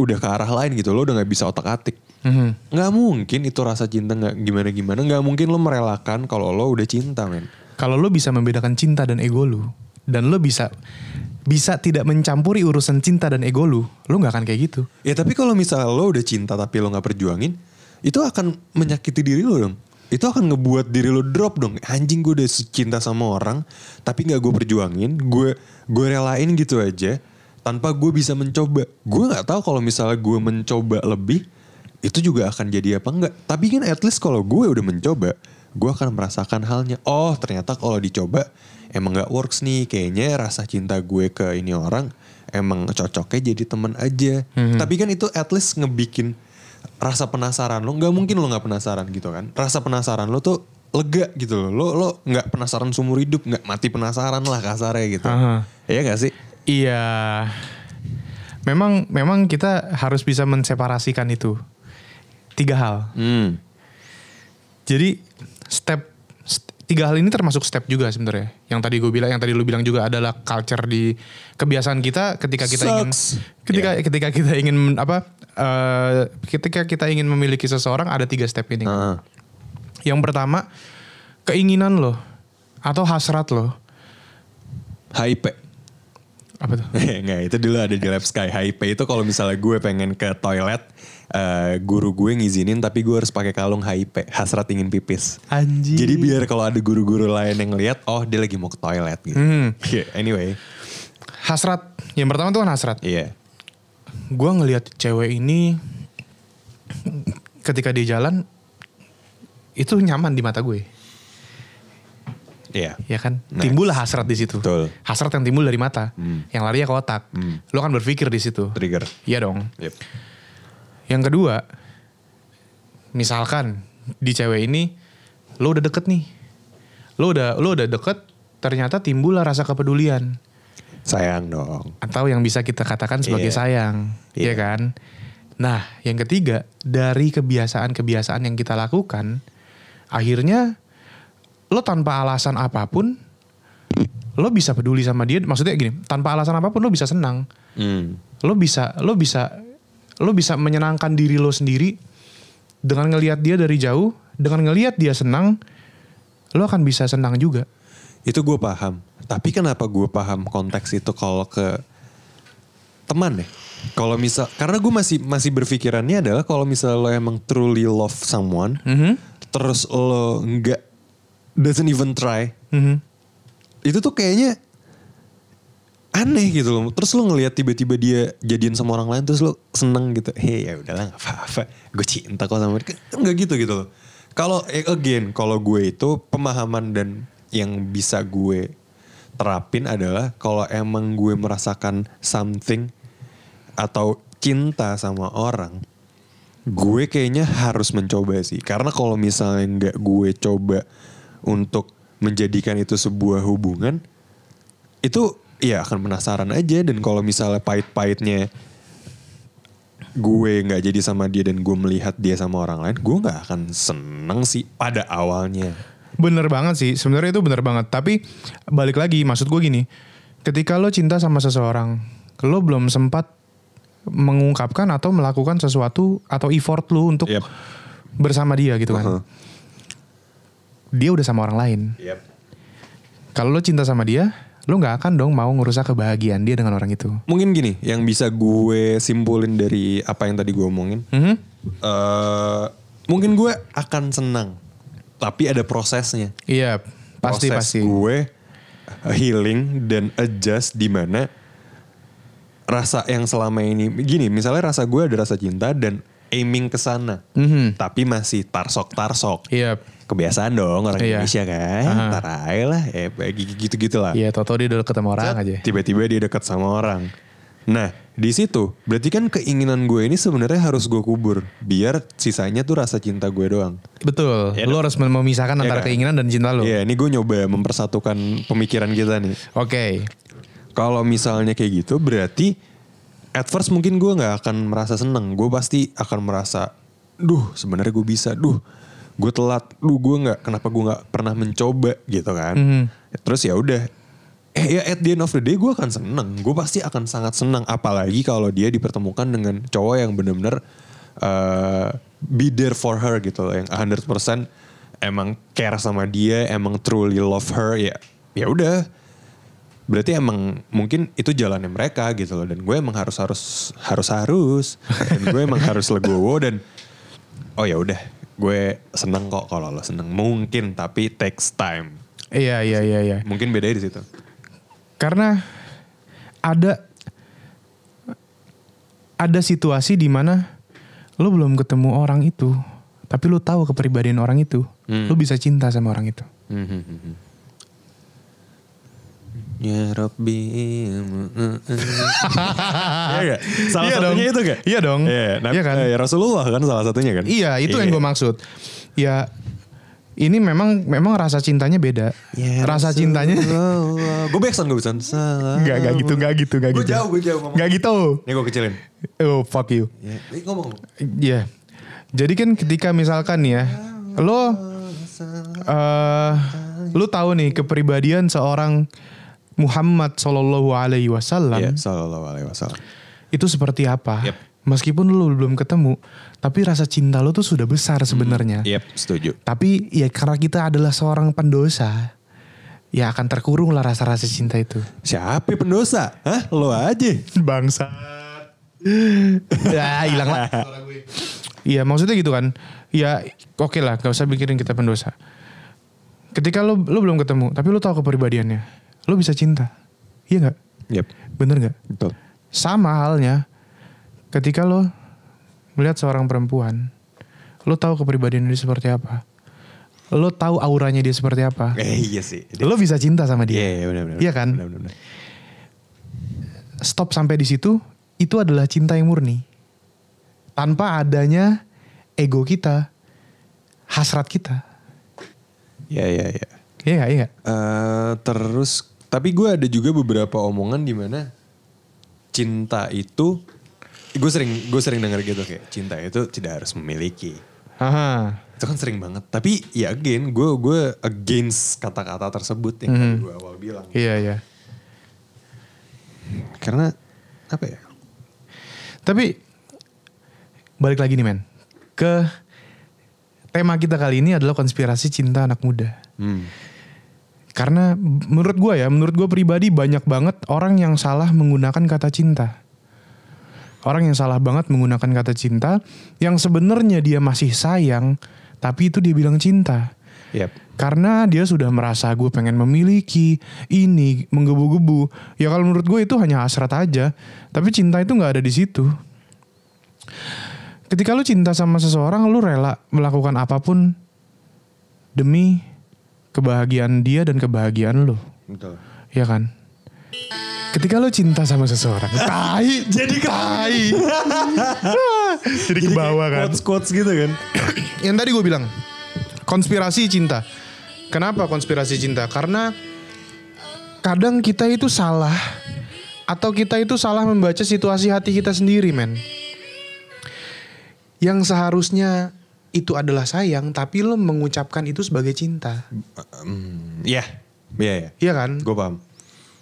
[SPEAKER 2] udah ke arah lain gitu. Lo udah gak bisa otak atik.
[SPEAKER 1] Mhm.
[SPEAKER 2] Nggak mungkin itu rasa cinta nggak gimana-gimana. Nggak mungkin lo merelakan kalau lo udah cinta men.
[SPEAKER 1] Kalau lo bisa membedakan cinta dan ego lo, dan lo bisa bisa tidak mencampuri urusan cinta dan ego lo, lo nggak akan kayak gitu.
[SPEAKER 2] Ya tapi kalau misalnya lo udah cinta tapi lo nggak perjuangin. Itu akan menyakiti diri lo dong. Itu akan ngebuat diri lo drop dong. Anjing gue udah cinta sama orang. Tapi nggak gue perjuangin. Gue gue relain gitu aja. Tanpa gue bisa mencoba. Gue nggak tahu kalau misalnya gue mencoba lebih. Itu juga akan jadi apa enggak. Tapi kan at least kalau gue udah mencoba. Gue akan merasakan halnya. Oh ternyata kalau dicoba emang nggak works nih. Kayaknya rasa cinta gue ke ini orang emang cocoknya jadi teman aja. Tapi kan itu at least ngebikin rasa penasaran lo. Nggak mungkin lo nggak penasaran gitu kan. Rasa penasaran lo tuh lega gitu loh. Lo lo nggak penasaran seumur hidup, nggak mati penasaran lah kasarnya gitu.
[SPEAKER 1] Aha.
[SPEAKER 2] Iya gak sih?
[SPEAKER 1] Iya. Memang memang kita harus bisa menseparasikan itu. Tiga hal.
[SPEAKER 2] Hmm.
[SPEAKER 1] Jadi tiga hal ini termasuk step juga sebenarnya. Yang tadi gue bilang, yang tadi lu bilang juga adalah culture di kebiasaan kita ketika kita ingin
[SPEAKER 2] Sucks.
[SPEAKER 1] ketika ketika kita ingin apa eh, ketika kita ingin memiliki seseorang ada tiga step ini.
[SPEAKER 2] Heeh.
[SPEAKER 1] Yang pertama keinginan lo atau hasrat lo
[SPEAKER 2] HIP.
[SPEAKER 1] apa tuh?
[SPEAKER 2] Enggak, itu dulu ada di Lab Sky. HIP itu kalau misalnya gue pengen ke toilet, eh, guru gue ngizinin tapi gue harus pakai kalung HIP, hasrat ingin pipis.
[SPEAKER 1] Anjing.
[SPEAKER 2] Jadi biar kalau ada guru-guru lain yang lihat, oh dia lagi mau ke toilet gitu.
[SPEAKER 1] Hmm.
[SPEAKER 2] Yeah, anyway,
[SPEAKER 1] Hasrat. Yang pertama tuh kan hasrat.
[SPEAKER 2] iya.
[SPEAKER 1] gue ngelihat cewek ini ketika dia jalan itu nyaman di mata gue
[SPEAKER 2] Iya.
[SPEAKER 1] ya kan
[SPEAKER 2] Nice.
[SPEAKER 1] timbullah hasrat di situ
[SPEAKER 2] Betul.
[SPEAKER 1] hasrat yang timbul dari mata
[SPEAKER 2] Hmm.
[SPEAKER 1] yang larinya ke otak
[SPEAKER 2] Hmm.
[SPEAKER 1] lo kan berpikir di situ
[SPEAKER 2] Trigger.
[SPEAKER 1] iya dong
[SPEAKER 2] Yep.
[SPEAKER 1] Yang kedua misalkan di cewek ini lo udah deket nih. Lo udah lo udah deket ternyata timbul lah rasa kepedulian
[SPEAKER 2] Sayang dong.
[SPEAKER 1] atau yang bisa kita katakan sebagai
[SPEAKER 2] Iya.
[SPEAKER 1] sayang,
[SPEAKER 2] Iya.
[SPEAKER 1] ya kan? Nah, yang ketiga, dari kebiasaan-kebiasaan yang kita lakukan, akhirnya lo tanpa alasan apa pun lo bisa peduli sama dia, maksudnya gini, tanpa alasan apa pun lo bisa senang.
[SPEAKER 2] Hmm.
[SPEAKER 1] Lo bisa lo bisa lo bisa menyenangkan diri lo sendiri dengan ngelihat dia dari jauh, dengan ngelihat dia senang, lo akan bisa senang juga.
[SPEAKER 2] Itu gue paham. Tapi kenapa gue paham konteks itu kalau ke teman ya? Kalau misal, karena gue masih masih berpikirannya adalah kalau misal lo emang truly love someone,
[SPEAKER 1] Mhm.
[SPEAKER 2] terus lo nggak doesn't even try,
[SPEAKER 1] Mhm.
[SPEAKER 2] itu tuh kayaknya aneh gitu loh. Terus lo ngelihat tiba-tiba dia jadian sama orang lain, terus lo seneng gitu. Hei ya udahlah nggak apa-apa, gue cinta kok sama dia. Kan nggak gitu gitu loh. Kalau eh, again, kalau gue itu pemahaman dan yang bisa gue terapin adalah kalau emang gue merasakan something atau cinta sama orang, gue kayaknya harus mencoba sih. Karena kalau misalnya nggak gue coba untuk menjadikan itu sebuah hubungan, itu ya akan penasaran aja. Dan kalau misalnya pahit-pahitnya gue nggak jadi sama dia dan gue melihat dia sama orang lain, gue nggak akan seneng sih pada awalnya.
[SPEAKER 1] Bener banget sih, sebenarnya itu bener banget. Tapi balik lagi, maksud gue gini, ketika lo cinta sama seseorang, lo belum sempat mengungkapkan atau melakukan sesuatu atau effort lo untuk
[SPEAKER 2] Yep.
[SPEAKER 1] bersama dia gitu kan.
[SPEAKER 2] Uh-huh.
[SPEAKER 1] Dia udah sama orang lain. Kalau lo cinta sama dia, lo nggak akan dong mau ngerusak kebahagiaan dia dengan orang itu.
[SPEAKER 2] Mungkin gini, yang bisa gue simpulin dari apa yang tadi gue omongin,
[SPEAKER 1] Mhm.
[SPEAKER 2] eh mungkin gue akan senang, tapi ada prosesnya.
[SPEAKER 1] Iya, pasti
[SPEAKER 2] Proses
[SPEAKER 1] pasti.
[SPEAKER 2] gue healing dan adjust di mana rasa yang selama ini gini, misalnya rasa gue ada rasa cinta dan aiming ke sana,
[SPEAKER 1] Mhm.
[SPEAKER 2] tapi masih tarsok tarsok.
[SPEAKER 1] Iya,
[SPEAKER 2] Kebiasaan dong orang
[SPEAKER 1] Iya.
[SPEAKER 2] Indonesia kan,
[SPEAKER 1] Aha.
[SPEAKER 2] ntar aja lah, eh gitu-gitu lah.
[SPEAKER 1] iya. Toto dia deket sama orang aja.
[SPEAKER 2] Tiba-tiba dia dekat sama orang. Nah, di situ berarti kan keinginan gue ini sebenarnya harus gue kubur biar sisanya tuh rasa cinta gue doang.
[SPEAKER 1] Betul.
[SPEAKER 2] Iya
[SPEAKER 1] lo harus memisahkan
[SPEAKER 2] Iya
[SPEAKER 1] antara
[SPEAKER 2] kan?
[SPEAKER 1] keinginan dan cinta lo.
[SPEAKER 2] Iya, ini gue nyoba mempersatukan pemikiran kita nih.
[SPEAKER 1] Oke.
[SPEAKER 2] Kalau misalnya kayak gitu berarti at first mungkin gue nggak akan merasa seneng. Gue pasti akan merasa, duh sebenarnya gue bisa, duh gue telat, duh gue nggak, kenapa gue nggak pernah mencoba gitu kan.
[SPEAKER 1] Mhm.
[SPEAKER 2] Terus ya udah, eh ya at the end of the day gue akan seneng. Gue pasti akan sangat senang, apalagi kalau dia dipertemukan dengan cowok yang bener-bener eh, be there for her gitu loh, yang 100% emang care sama dia, emang truly love her ya. Ya udah, berarti emang mungkin itu jalannya mereka gitu loh. Dan gue emang harus harus harus harus. Dan gue emang harus legowo dan oh ya udah gue seneng kok kalau lo seneng. Mungkin tapi takes time.
[SPEAKER 1] Iya, iya, iya, iya.
[SPEAKER 2] mungkin bedanya di situ.
[SPEAKER 1] Karena ada ada situasi di mana lo belum ketemu orang itu, tapi lo tahu kepribadian orang itu,
[SPEAKER 2] Hmm.
[SPEAKER 1] lo bisa cinta sama orang itu.
[SPEAKER 2] Ya Rabbi Iya gak? Salah
[SPEAKER 1] Iya
[SPEAKER 2] satunya
[SPEAKER 1] dong.
[SPEAKER 2] itu gak?
[SPEAKER 1] Iya dong.
[SPEAKER 2] Iya, nah,
[SPEAKER 1] Iya kan?
[SPEAKER 2] eh, Rasulullah kan salah satunya kan?
[SPEAKER 1] Iya, itu yang gue maksud. Ya ini memang memang rasa cintanya beda.
[SPEAKER 2] Ya
[SPEAKER 1] rasa cintanya
[SPEAKER 2] Gue backsound, gue Salah
[SPEAKER 1] Enggak, enggak gitu, enggak gitu, enggak
[SPEAKER 2] Gue
[SPEAKER 1] gitu.
[SPEAKER 2] jauh, gue jauh ngomong
[SPEAKER 1] Enggak gitu.
[SPEAKER 2] Ini gue kecilin
[SPEAKER 1] Oh, fuck you.
[SPEAKER 2] ya, ini ngomong
[SPEAKER 1] Iya. Jadi kan ketika misalkan ya, lo eh lo tahu nih kepribadian seorang Muhammad Shallallahu Alaihi Wasallam
[SPEAKER 2] Iya, sallallahu alaihi wasallam
[SPEAKER 1] itu seperti apa?
[SPEAKER 2] Yep.
[SPEAKER 1] Meskipun lo belum ketemu, tapi rasa cinta lo tuh sudah besar sebenarnya.
[SPEAKER 2] Yep, setuju
[SPEAKER 1] Tapi ya karena kita adalah seorang pendosa, ya akan terkurung lah rasa-rasa cinta itu.
[SPEAKER 2] Siapa pendosa? Hah? Lo aja
[SPEAKER 1] Bangsat. ya hilang lah. Iya maksudnya gitu kan. Ya oke lah gak usah mikirin kita pendosa. Ketika lo, lo belum ketemu tapi lo tahu kepribadiannya. Lo bisa cinta. Iya gak?
[SPEAKER 2] Yep,
[SPEAKER 1] Bener gak?
[SPEAKER 2] betul
[SPEAKER 1] Sama halnya ketika lo melihat seorang perempuan. Lo tahu kepribadiannya dia seperti apa. Lo tahu auranya dia seperti apa.
[SPEAKER 2] Eh iya sih
[SPEAKER 1] Lo bisa cinta sama dia.
[SPEAKER 2] Iya, iya benar-benar
[SPEAKER 1] Iya kan?
[SPEAKER 2] Benar-benar
[SPEAKER 1] stop sampai di situ itu adalah cinta yang murni tanpa adanya ego kita hasrat kita.
[SPEAKER 2] Ya ya ya.
[SPEAKER 1] Iya? Iya?
[SPEAKER 2] Eh, terus tapi gue ada juga beberapa omongan di mana cinta itu gue sering gue sering denger gitu kayak cinta itu tidak harus memiliki.
[SPEAKER 1] Aha.
[SPEAKER 2] Itu kan sering banget. Tapi ya again gue gue against kata-kata tersebut yang tadi gue awal bilang.
[SPEAKER 1] Iya iya.
[SPEAKER 2] Karena apa ya?
[SPEAKER 1] Tapi balik lagi nih men. Ke tema kita kali ini adalah konspirasi cinta anak muda.
[SPEAKER 2] Hmm.
[SPEAKER 1] Karena menurut gue ya, menurut gue pribadi banyak banget orang yang salah menggunakan kata cinta. Orang yang salah banget menggunakan kata cinta yang sebenarnya dia masih sayang, tapi itu dia bilang cinta.
[SPEAKER 2] Yap.
[SPEAKER 1] Karena dia sudah merasa gue pengen memiliki ini menggebu-gebu. Ya kalau menurut gue itu hanya hasrat aja. Tapi cinta itu nggak ada di situ. Ketika lu cinta sama seseorang, lu rela melakukan apa pun demi kebahagiaan dia dan kebahagiaan lu.
[SPEAKER 2] Betul.
[SPEAKER 1] Ya kan? Ketika lu cinta sama seseorang, tai, jadi tai. jadi ke bawah kan.
[SPEAKER 2] Quotes quotes gitu kan.
[SPEAKER 1] Yang tadi gue bilang konspirasi cinta. Kenapa konspirasi cinta? Karena kadang kita itu salah atau kita itu salah membaca situasi hati kita sendiri, men. Yang seharusnya itu adalah sayang, tapi lo mengucapkan itu sebagai cinta.
[SPEAKER 2] Iya. Iya ya.
[SPEAKER 1] Iya kan?
[SPEAKER 2] Gue paham.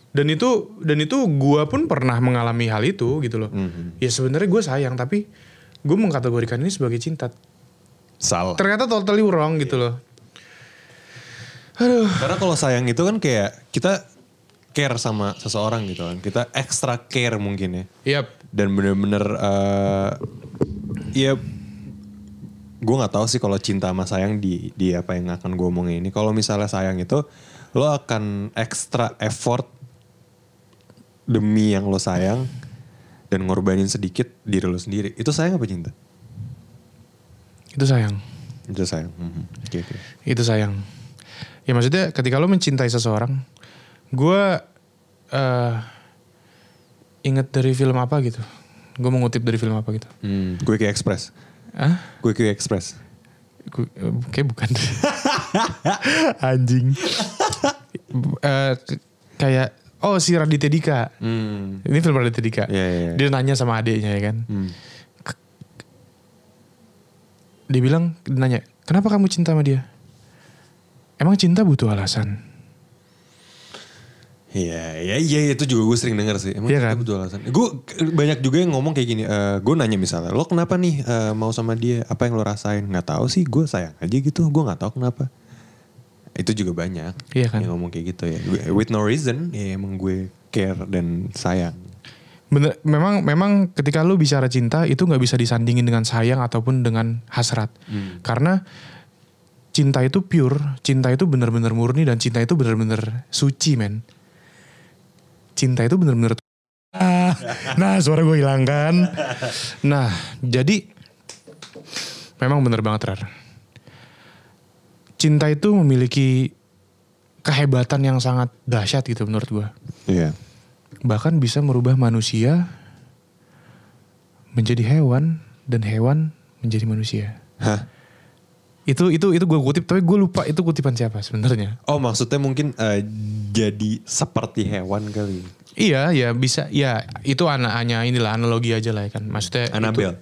[SPEAKER 1] Dan itu dan itu gue pun pernah mengalami hal itu gitu loh. Ya sebenarnya gue sayang, tapi gue mengkategorikan ini sebagai cinta.
[SPEAKER 2] Salah.
[SPEAKER 1] Ternyata totally wrong gitu loh. Aduh.
[SPEAKER 2] Karena kalau sayang itu kan kayak kita care sama seseorang gitu kan. Kita extra care mungkin ya.
[SPEAKER 1] Yap.
[SPEAKER 2] Dan bener-bener eh ya gue nggak tahu sih kalau cinta sama sayang di di apa yang akan gue omongin ini. Kalau misalnya sayang itu lo akan extra effort demi yang lo sayang dan ngorbanin sedikit diri lo sendiri. Itu sayang apa cinta?
[SPEAKER 1] Itu sayang.
[SPEAKER 2] Itu sayang. Mhm. Oke oke.
[SPEAKER 1] Itu sayang. Ya maksudnya ketika lo mencintai seseorang, gue eh inget dari film apa gitu. Gue mengutip dari film apa gitu.
[SPEAKER 2] Hmm, Quickie Express.
[SPEAKER 1] Ah,
[SPEAKER 2] Quickie Express.
[SPEAKER 1] Gu- eh, kayak bukan. Anjing. K- kayak oh si Raditya Dika.
[SPEAKER 2] Hmm.
[SPEAKER 1] Ini film Raditya Dika.
[SPEAKER 2] Iya, iya, iya.
[SPEAKER 1] Dia nanya sama adiknya ya kan.
[SPEAKER 2] Hmm.
[SPEAKER 1] Dia bilang, dia nanya, kenapa kamu cinta sama dia? Emang cinta butuh alasan?
[SPEAKER 2] Iya, iya, iya itu juga gue sering denger sih. Emang
[SPEAKER 1] Iya kan?
[SPEAKER 2] alasan. Gue banyak juga yang ngomong kayak gini. eh gue nanya misalnya, lo kenapa nih eh, mau sama dia? Apa yang lo rasain? Nggak tahu sih. Gue sayang aja gitu. Gue nggak tahu kenapa. Itu juga banyak
[SPEAKER 1] Iya kan?
[SPEAKER 2] yang ngomong kayak gitu ya. With no reason, ya emang gue care dan sayang.
[SPEAKER 1] Bener, memang memang ketika lu bicara cinta itu nggak bisa disandingin dengan sayang ataupun dengan hasrat. Karena cinta itu pure, cinta itu benar-benar murni dan cinta itu benar-benar suci, men. Cinta itu benar-benar Ah, nah suara gue hilang kan. Nah, jadi memang benar banget Rar. Cinta itu memiliki kehebatan yang sangat dahsyat gitu menurut gue
[SPEAKER 2] Iya.
[SPEAKER 1] bahkan bisa merubah manusia menjadi hewan dan hewan menjadi manusia.
[SPEAKER 2] Hah?
[SPEAKER 1] Itu itu itu gue kutip tapi gue lupa itu kutipan siapa sebenarnya.
[SPEAKER 2] Oh maksudnya mungkin eh, jadi seperti hewan kali.
[SPEAKER 1] Iya ya bisa ya itu anaknya inilah analogi aja lah ya kan. Maksudnya
[SPEAKER 2] Annabelle.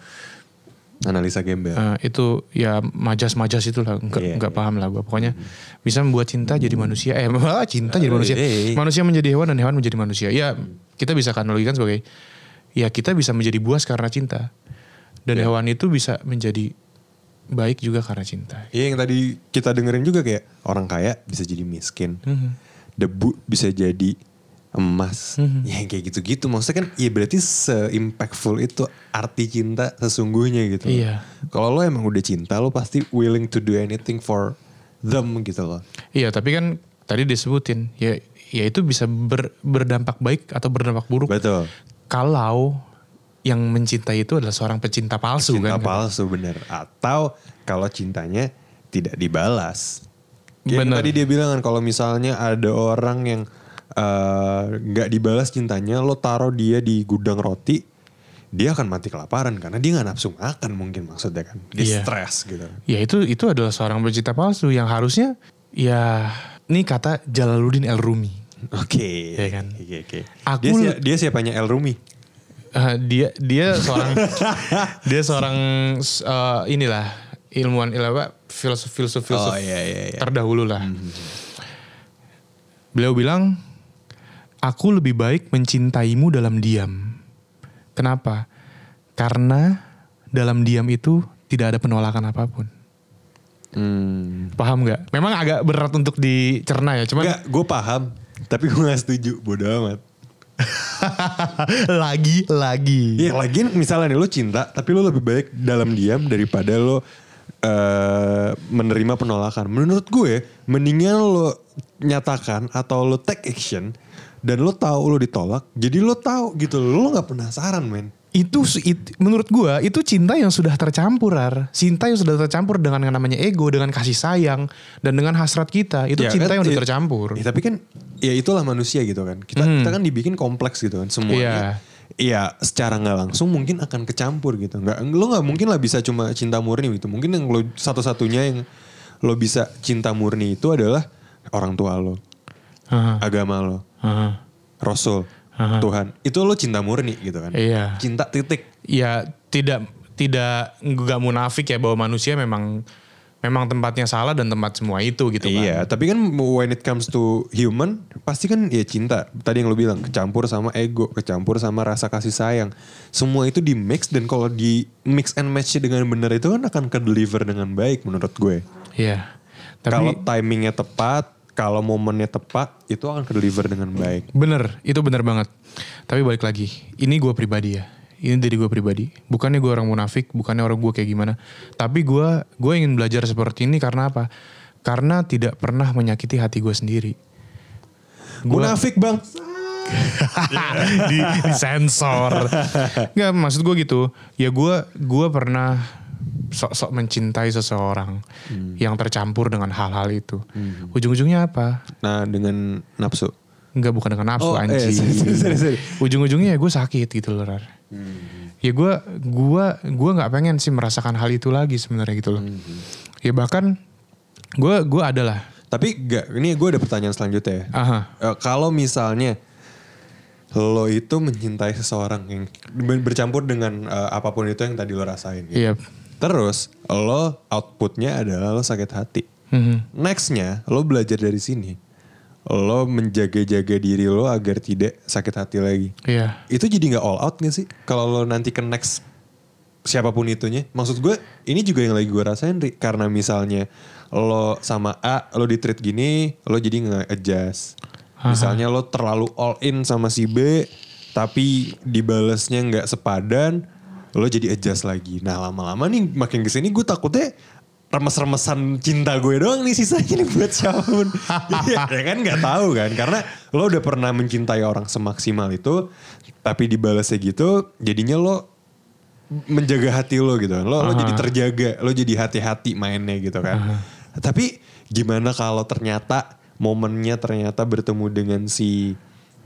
[SPEAKER 2] Analisa Gembel.
[SPEAKER 1] Eh, itu ya majas-majas itu lah nggak nggak
[SPEAKER 2] iya.
[SPEAKER 1] paham lah gue pokoknya bisa membuat cinta jadi manusia eh cinta jadi manusia
[SPEAKER 2] eh, eh.
[SPEAKER 1] manusia menjadi hewan dan hewan menjadi manusia ya kita bisa analogikan sebagai ya kita bisa menjadi buas karena cinta dan
[SPEAKER 2] Iya.
[SPEAKER 1] hewan itu bisa menjadi baik juga karena cinta
[SPEAKER 2] Iya yang tadi kita dengerin juga kayak orang kaya bisa jadi miskin.
[SPEAKER 1] Mhm.
[SPEAKER 2] Debu bisa jadi emas. Ya yang kayak gitu-gitu. Maksudnya kan ya berarti se-impactful itu arti cinta sesungguhnya gitu.
[SPEAKER 1] Iya.
[SPEAKER 2] Kalau lo emang udah cinta lo pasti willing to do anything for them gitu loh.
[SPEAKER 1] iya tapi kan tadi disebutin ya ya itu bisa ber- berdampak baik atau berdampak buruk
[SPEAKER 2] Betul.
[SPEAKER 1] kalau yang mencintai itu adalah seorang pecinta palsu
[SPEAKER 2] Cinta
[SPEAKER 1] kan
[SPEAKER 2] palsu bener. Atau kalau cintanya tidak dibalas. Kayak yang
[SPEAKER 1] Bener.
[SPEAKER 2] tadi dia bilang kan kalau misalnya ada orang yang eh, nggak dibalas cintanya, lo taruh dia di gudang roti, dia akan mati kelaparan karena dia nggak nafsu makan mungkin maksudnya kan. Dia
[SPEAKER 1] Iya.
[SPEAKER 2] stres gitu.
[SPEAKER 1] Ya itu itu adalah seorang pencipta palsu yang harusnya ya ini kata Jalaluddin El Rumi.
[SPEAKER 2] Oke.
[SPEAKER 1] Iya kan?
[SPEAKER 2] Oke oke.
[SPEAKER 1] Aku-
[SPEAKER 2] Dia, sia- dia siapanya El Rumi.
[SPEAKER 1] Eh, dia dia seorang dia seorang eh, inilah ilmuwan ilmuwan filsuf filsuf filsuf
[SPEAKER 2] Oh, iya, iya, iya.
[SPEAKER 1] terdahulu lah. Beliau bilang, aku lebih baik mencintaimu dalam diam. Kenapa? Karena dalam diam itu tidak ada penolakan apa pun.
[SPEAKER 2] Hmm.
[SPEAKER 1] Paham nggak? Memang agak berat untuk dicerna ya, cuman
[SPEAKER 2] gue paham. Tapi gue gak setuju. Bodoh amat.
[SPEAKER 1] lagi lagi.
[SPEAKER 2] Iya lagi misalnya nih lo cinta tapi lo lebih baik dalam diam daripada lo eh, menerima penolakan. Menurut gue mendingan lo nyatakan atau lo take action dan lo tahu lo ditolak. Jadi lo tahu gitu lo nggak penasaran men.
[SPEAKER 1] Itu, it- menurut gua itu cinta yang sudah tercampur Ar. cinta yang sudah tercampur dengan yang namanya ego dengan kasih sayang dan dengan hasrat kita itu
[SPEAKER 2] Ya
[SPEAKER 1] cinta
[SPEAKER 2] kan,
[SPEAKER 1] yang udah
[SPEAKER 2] ya-
[SPEAKER 1] tercampur
[SPEAKER 2] Ya, tapi kan ya itulah manusia gitu kan. Kita kita kan dibikin kompleks gitu kan semuanya. Iya, secara nggak langsung mungkin akan kecampur gitu. Nggak, lo nggak mungkin lah bisa cuma cinta murni gitu. Mungkin yang lo satu-satunya yang lo bisa cinta murni itu adalah orang tua lo,
[SPEAKER 1] Aha,
[SPEAKER 2] agama lo,
[SPEAKER 1] aha.
[SPEAKER 2] Rasul,
[SPEAKER 1] Aha.
[SPEAKER 2] Tuhan. Itu lo cinta murni gitu kan.
[SPEAKER 1] Iya.
[SPEAKER 2] Cinta titik.
[SPEAKER 1] ya tidak tidak nggak munafik ya bahwa manusia memang memang tempatnya salah dan tempat semua itu gitu kan
[SPEAKER 2] Iya, tapi kan when it comes to human, pasti kan ya cinta. Tadi yang lo bilang, kecampur sama ego, kecampur sama rasa kasih sayang. Semua itu di mix dan kalau di mix and match dengan benar itu kan akan ke deliver dengan baik menurut gue.
[SPEAKER 1] Iya.
[SPEAKER 2] Kalau
[SPEAKER 1] tapi
[SPEAKER 2] timingnya tepat, kalau momennya tepat, itu akan deliver dengan baik.
[SPEAKER 1] bener itu bener banget tapi balik lagi ini gue pribadi ya ini dari gue pribadi bukannya gue orang munafik bukannya orang gue kayak gimana tapi gue gue ingin belajar seperti ini karena apa karena tidak pernah menyakiti hati gue sendiri
[SPEAKER 2] Munafik bang.
[SPEAKER 1] di, di sensor. Nggak maksud gue gitu. Ya gue gue pernah sok-sok mencintai seseorang yang tercampur dengan hal-hal itu. Ujung-ujungnya apa?
[SPEAKER 2] Nah dengan nafsu.
[SPEAKER 1] Enggak bukan dengan nafsu
[SPEAKER 2] Oh, eh,
[SPEAKER 1] anjing.
[SPEAKER 2] sorry.
[SPEAKER 1] Ujung-ujungnya ya gue sakit gitu loh. Rar. Ya gue gua gua nggak pengen sih merasakan hal itu lagi sebenarnya gitu loh. Ya bahkan gue gue adalah.
[SPEAKER 2] Tapi gak, ini gue ada pertanyaan selanjutnya ya.
[SPEAKER 1] Aha.
[SPEAKER 2] Eh, kalau misalnya lo itu mencintai seseorang yang ber- bercampur dengan eh, apa pun itu yang tadi lo rasain. Gitu.
[SPEAKER 1] Iya.
[SPEAKER 2] Terus lo outputnya adalah lo sakit hati.
[SPEAKER 1] Mhm.
[SPEAKER 2] Nextnya lo belajar dari sini. Lo menjaga-jaga diri lo agar tidak sakit hati lagi.
[SPEAKER 1] Iya.
[SPEAKER 2] Itu jadi nggak all out gak sih? Kalau lo nanti ke next siapa pun itunya. Maksud gue ini juga yang lagi gue rasain Ri. Karena misalnya lo sama A lo di treat gini lo jadi nggak adjust. Misalnya lo terlalu all in sama si B tapi dibalesnya nggak sepadan lo jadi adjust lagi. Nah lama-lama nih makin ke sini gue takutnya remes-remesan cinta gue doang nih sisanya nih buat siapa pun. ya, ya kan? Nggak tahu kan? Karena lo udah pernah mencintai orang semaksimal itu tapi dibalasnya gitu jadinya lo menjaga hati lo gitu. Lo lo jadi terjaga lo jadi hati-hati mainnya gitu kan. Tapi gimana kalau ternyata momennya ternyata bertemu dengan si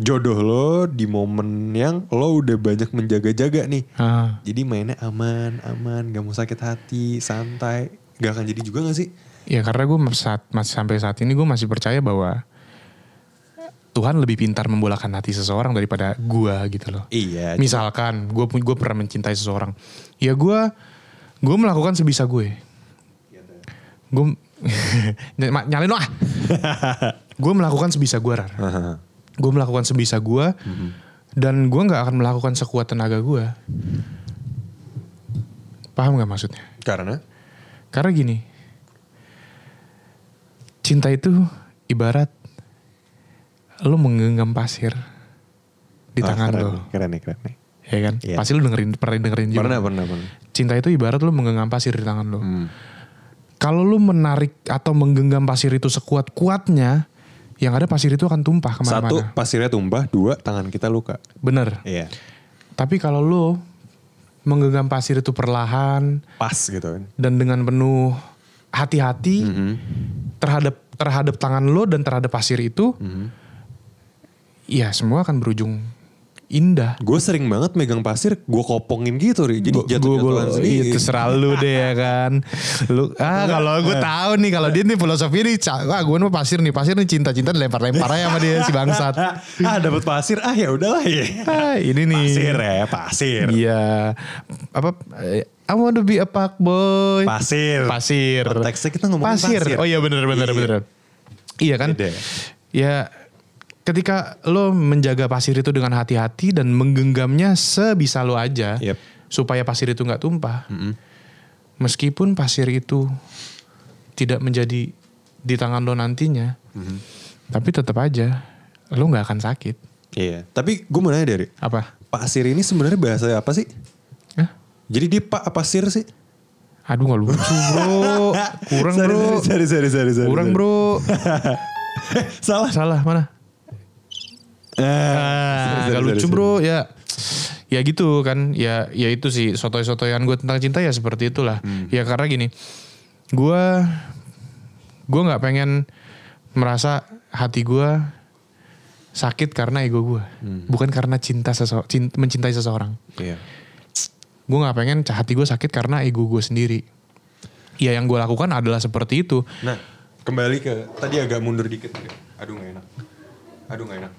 [SPEAKER 2] jodoh lo di momen yang lo udah banyak menjaga-jaga nih
[SPEAKER 1] Ah.
[SPEAKER 2] jadi mainnya aman aman gak mau sakit hati santai gak akan jadi juga gak sih
[SPEAKER 1] Ya karena gue saat, masih sampai saat ini gue masih percaya bahwa Tuhan lebih pintar membolakan hati seseorang daripada gue gitu loh.
[SPEAKER 2] iya
[SPEAKER 1] Misalkan gue gue pernah mencintai seseorang, ya gue gue melakukan sebisa gue. Gue nyalin lo ah. gue melakukan sebisa gue rar. Gue melakukan sebisa gue dan gue nggak akan melakukan sekuat tenaga gue. Paham nggak maksudnya?
[SPEAKER 2] karena
[SPEAKER 1] Karena gini, cinta itu ibarat lo menggenggam pasir di
[SPEAKER 2] Ah,
[SPEAKER 1] tangan
[SPEAKER 2] keren
[SPEAKER 1] lo,
[SPEAKER 2] keren nih keren nih
[SPEAKER 1] ya kan?
[SPEAKER 2] Iya.
[SPEAKER 1] Pasti lo dengerin, pernah dengerin juga.
[SPEAKER 2] pernah pernah pernah
[SPEAKER 1] Cinta itu ibarat lo menggenggam pasir di tangan lo.
[SPEAKER 2] Hmm.
[SPEAKER 1] Kalau lo menarik atau menggenggam pasir itu sekuat kuatnya, yang ada pasir itu akan tumpah
[SPEAKER 2] satu
[SPEAKER 1] ke mana-mana.
[SPEAKER 2] pasirnya tumbah dua tangan kita luka
[SPEAKER 1] Bener.
[SPEAKER 2] iya
[SPEAKER 1] Tapi kalau lo menggenggam pasir itu perlahan
[SPEAKER 2] pas gitu kan
[SPEAKER 1] dan dengan penuh hati-hati
[SPEAKER 2] Mhm.
[SPEAKER 1] terhadap terhadap tangan lo dan terhadap pasir itu,
[SPEAKER 2] Mhm.
[SPEAKER 1] ya semua akan berujung indah.
[SPEAKER 2] Gue sering banget megang pasir, gue kopongin gitu, Ri. jadi
[SPEAKER 1] Bo-
[SPEAKER 2] jatuh
[SPEAKER 1] gua- gua-
[SPEAKER 2] jatuhan sendiri.
[SPEAKER 1] Iya, terserah lu deh ya kan. Lu ah kalau gue tahu nih kalau dia nih filosofi nih, ca- wah gue mah pasir nih, pasir nih cinta-cinta dilempar-lempar aja sama dia si bangsat.
[SPEAKER 2] ah dapat pasir, ah ya udahlah ya.
[SPEAKER 1] Ah, ini nih.
[SPEAKER 2] Pasir ya, pasir.
[SPEAKER 1] Iya. Apa eh, I want to be a fuck boy.
[SPEAKER 2] Pasir.
[SPEAKER 1] Pasir.
[SPEAKER 2] Konteksnya kita ngomongin pasir.
[SPEAKER 1] Oh iya bener bener
[SPEAKER 2] Iya.
[SPEAKER 1] bener. Iya kan?
[SPEAKER 2] Beda.
[SPEAKER 1] Ya ketika lo menjaga pasir itu dengan hati-hati dan menggenggamnya sebisa lo aja
[SPEAKER 2] Yep.
[SPEAKER 1] supaya pasir itu nggak tumpah. Meskipun pasir itu tidak menjadi di tangan lo nantinya, tapi tetap aja lo nggak akan sakit.
[SPEAKER 2] Iya. Tapi gue mau nanya dari
[SPEAKER 1] Apa?
[SPEAKER 2] pasir ini sebenarnya bahasa apa sih?
[SPEAKER 1] Hah?
[SPEAKER 2] Jadi dia pak apa sir sih?
[SPEAKER 1] Aduh nggak lucu bro, kurang
[SPEAKER 2] Sorry,
[SPEAKER 1] bro,
[SPEAKER 2] sorry, sorry, sorry, sorry,
[SPEAKER 1] kurang
[SPEAKER 2] sorry.
[SPEAKER 1] bro.
[SPEAKER 2] Salah.
[SPEAKER 1] Salah mana?
[SPEAKER 2] Ah,
[SPEAKER 1] Ah,
[SPEAKER 2] sorry,
[SPEAKER 1] gak
[SPEAKER 2] sorry,
[SPEAKER 1] lucu
[SPEAKER 2] sorry.
[SPEAKER 1] bro ya ya gitu kan ya ya itu sih sotoy-sotoyan gue tentang cinta ya seperti itulah
[SPEAKER 2] Hmm.
[SPEAKER 1] ya karena gini gue gue nggak pengen merasa hati gue sakit karena ego gue
[SPEAKER 2] Hmm.
[SPEAKER 1] bukan karena cinta sese- cin- mencintai seseorang
[SPEAKER 2] Iya.
[SPEAKER 1] gue nggak pengen hati gue sakit karena ego gue sendiri ya yang gue lakukan adalah seperti itu
[SPEAKER 2] Nah, kembali ke tadi agak mundur dikit. Aduh gak enak. Aduh gak enak.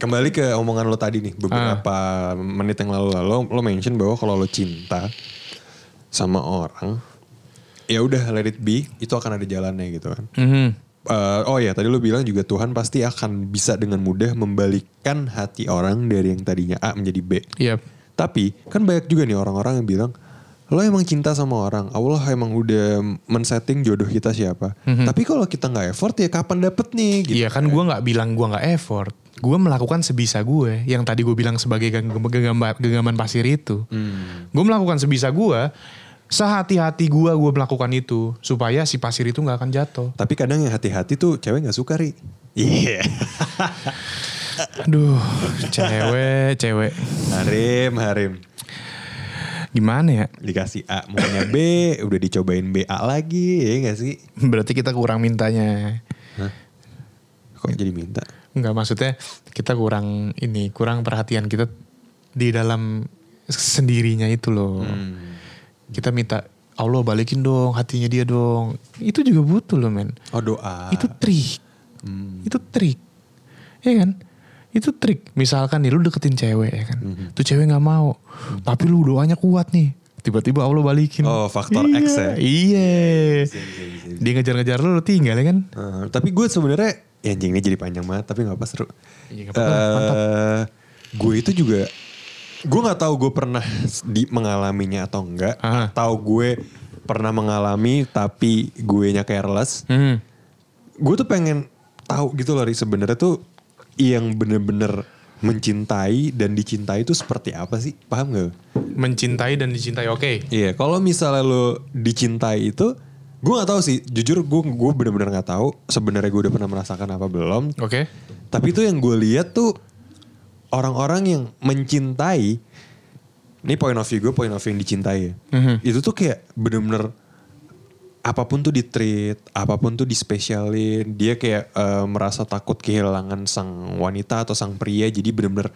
[SPEAKER 2] Kembali ke omongan lo tadi nih beberapa menit yang lalu lo lo mention bahwa kalau lo cinta sama orang ya udah let it be itu akan ada jalannya gitu kan.
[SPEAKER 1] Mhm.
[SPEAKER 2] Eh, oh ya tadi lo bilang juga Tuhan pasti akan bisa dengan mudah membalikkan hati orang dari yang tadinya A menjadi B.
[SPEAKER 1] Yap.
[SPEAKER 2] Tapi kan banyak juga nih orang-orang yang bilang lo emang cinta sama orang, Allah emang udah men-setting jodoh kita siapa. Tapi kalau kita nggak effort ya kapan dapet nih? Gitu.
[SPEAKER 1] Iya kan gue nggak bilang gue nggak effort. Gue melakukan sebisa gue. Yang tadi gue bilang sebagai geng- genggaman, genggaman pasir itu. Gue melakukan sebisa gue. Sehati-hati gue gue melakukan itu. Supaya si pasir itu nggak akan jatuh.
[SPEAKER 2] Tapi kadang yang hati-hati tuh cewek nggak suka ri. Iya.
[SPEAKER 1] Aduh cewek cewek.
[SPEAKER 2] harim harim.
[SPEAKER 1] Gimana ya?
[SPEAKER 2] Dikasih A maunya B, udah dicobain BA lagi ya nggak sih?
[SPEAKER 1] Berarti kita kurang mintanya.
[SPEAKER 2] Kok jadi minta?
[SPEAKER 1] Enggak maksudnya kita kurang ini kurang perhatian kita di dalam sendirinya itu loh. Kita minta Allah balikin dong hatinya dia dong. Itu juga butuh loh men.
[SPEAKER 2] Oh doa.
[SPEAKER 1] Itu trik. Itu trik. Iya kan? Itu trik. Misalkan nih lu deketin cewek ya kan. Tuh cewek nggak mau. Tapi lu doanya kuat nih. Tiba-tiba Allah balikin.
[SPEAKER 2] Oh, faktor
[SPEAKER 1] Iya,
[SPEAKER 2] X ya?
[SPEAKER 1] Iya. Dia ngejar-ngejar lu, lu tinggal ya kan?
[SPEAKER 2] Eh, tapi gue sebenarnya ya anjing ini jadi panjang banget tapi nggak apa seru.
[SPEAKER 1] Iya, apa-apa, mantap.
[SPEAKER 2] Eh, gue itu juga gue nggak tahu gue pernah di mengalaminya atau enggak
[SPEAKER 1] Ah.
[SPEAKER 2] atau gue pernah mengalami tapi gue nya careless.
[SPEAKER 1] Hmm.
[SPEAKER 2] Gue tuh pengen tahu gitu loh sebenarnya tuh yang bener-bener mencintai dan dicintai itu seperti apa sih? Paham gak?
[SPEAKER 1] Mencintai dan dicintai oke.
[SPEAKER 2] Iya, kalau misalnya lo dicintai itu, gue nggak tahu sih. Jujur gue gue benar-benar nggak tahu. Sebenarnya gue udah pernah merasakan apa belum.
[SPEAKER 1] Oke.
[SPEAKER 2] Tapi itu yang gue lihat tuh orang-orang yang mencintai. Ini point of view gue, point of view yang dicintai. ya.
[SPEAKER 1] Mhm.
[SPEAKER 2] Itu tuh kayak bener-bener apa pun tuh di treat, apa pun tuh dispesialin. Dia kayak eh, merasa takut kehilangan sang wanita atau sang pria. Jadi bener-bener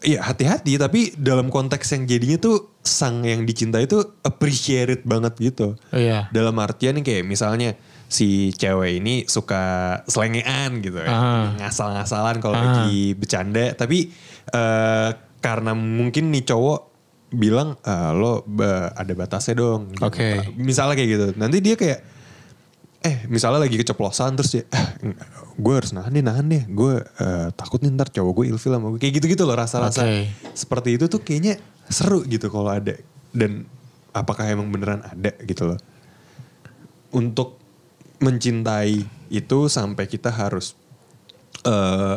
[SPEAKER 2] ya hati-hati. Tapi dalam konteks yang jadinya tuh sang yang dicintai itu appreciated banget gitu.
[SPEAKER 1] Oh, iya.
[SPEAKER 2] Dalam artian kayak misalnya si cewek ini suka selengean gitu ya.
[SPEAKER 1] Ah.
[SPEAKER 2] Ngasal-ngasalan kalau
[SPEAKER 1] Ah.
[SPEAKER 2] lagi bercanda. Tapi eh, karena mungkin nih cowok bilang "Eh, lo ada batasnya dong. gitu.
[SPEAKER 1] Oke.
[SPEAKER 2] Misalnya kayak gitu. Nanti dia kayak eh misalnya lagi keceplosan terus dia ah, gue harus nahan deh nahan deh gue eh, takut nih ntar cowok gue ilfil sama gue kayak gitu gitu loh rasa-rasa
[SPEAKER 1] Oke.
[SPEAKER 2] seperti itu tuh kayaknya seru gitu kalau ada dan apakah emang beneran ada gitu loh untuk mencintai itu sampai kita harus eh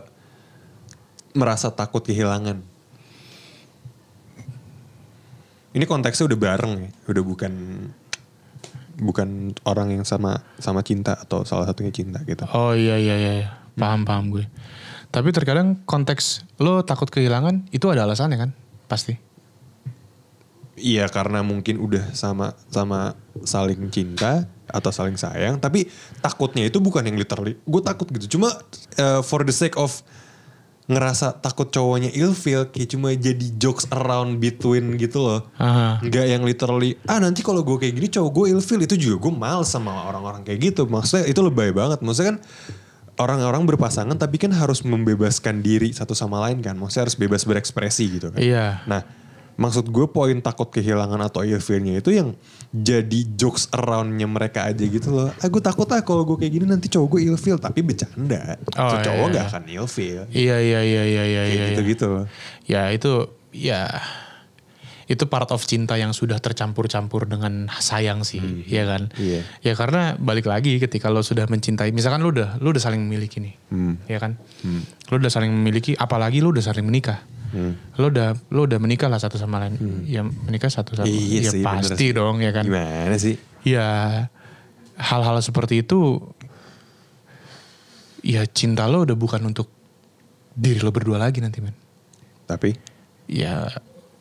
[SPEAKER 2] merasa takut kehilangan ini konteksnya udah bareng ya udah bukan bukan orang yang sama sama cinta atau salah satunya cinta gitu
[SPEAKER 1] Oh iya iya iya. iya. Paham paham gue. Tapi terkadang konteks lo takut kehilangan itu ada alasannya kan? Pasti.
[SPEAKER 2] Iya karena mungkin udah sama sama saling cinta atau saling sayang, tapi takutnya itu bukan yang literally gue takut gitu. Cuma uh, for the sake of ngerasa takut cowoknya ilfeel kayak cuma jadi jokes around between gitu loh.
[SPEAKER 1] Aha.
[SPEAKER 2] Nggak yang literally ah nanti kalau gue kayak gini cowok gue ilfeel itu juga gue males sama orang-orang kayak gitu. Maksudnya itu lebay banget. Maksudnya kan orang-orang berpasangan tapi kan harus membebaskan diri satu sama lain kan. Maksudnya harus bebas berekspresi gitu kan.
[SPEAKER 1] Iya.
[SPEAKER 2] Nah, maksud gue poin takut kehilangan atau ilfeelnya itu yang jadi jokes aroundnya mereka aja gitu loh. Aku takut ah kalau gue kayak gini nanti cowok gue ilfeel tapi bercanda.
[SPEAKER 1] Oh,
[SPEAKER 2] cowok
[SPEAKER 1] iya, iya.
[SPEAKER 2] akan ilfeel.
[SPEAKER 1] Iya iya iya iya iya
[SPEAKER 2] Kayak
[SPEAKER 1] iya.
[SPEAKER 2] gitu-gitu loh.
[SPEAKER 1] Ya itu ya itu part of cinta yang sudah tercampur-campur dengan sayang sih, ya kan?
[SPEAKER 2] Iya.
[SPEAKER 1] Ya karena balik lagi ketika lo sudah mencintai, misalkan lo udah lo udah saling memiliki nih, ya kan? Lo udah saling memiliki, apalagi lo udah saling menikah. Lo udah lo udah menikah lah satu sama lain. Ya menikah satu sama
[SPEAKER 2] Iya
[SPEAKER 1] ya
[SPEAKER 2] sih, bener
[SPEAKER 1] pasti
[SPEAKER 2] sih.
[SPEAKER 1] dong ya kan.
[SPEAKER 2] Gimana sih?
[SPEAKER 1] Ya hal-hal seperti itu ya cinta lo udah bukan untuk diri lo berdua lagi nanti men.
[SPEAKER 2] Tapi
[SPEAKER 1] Ya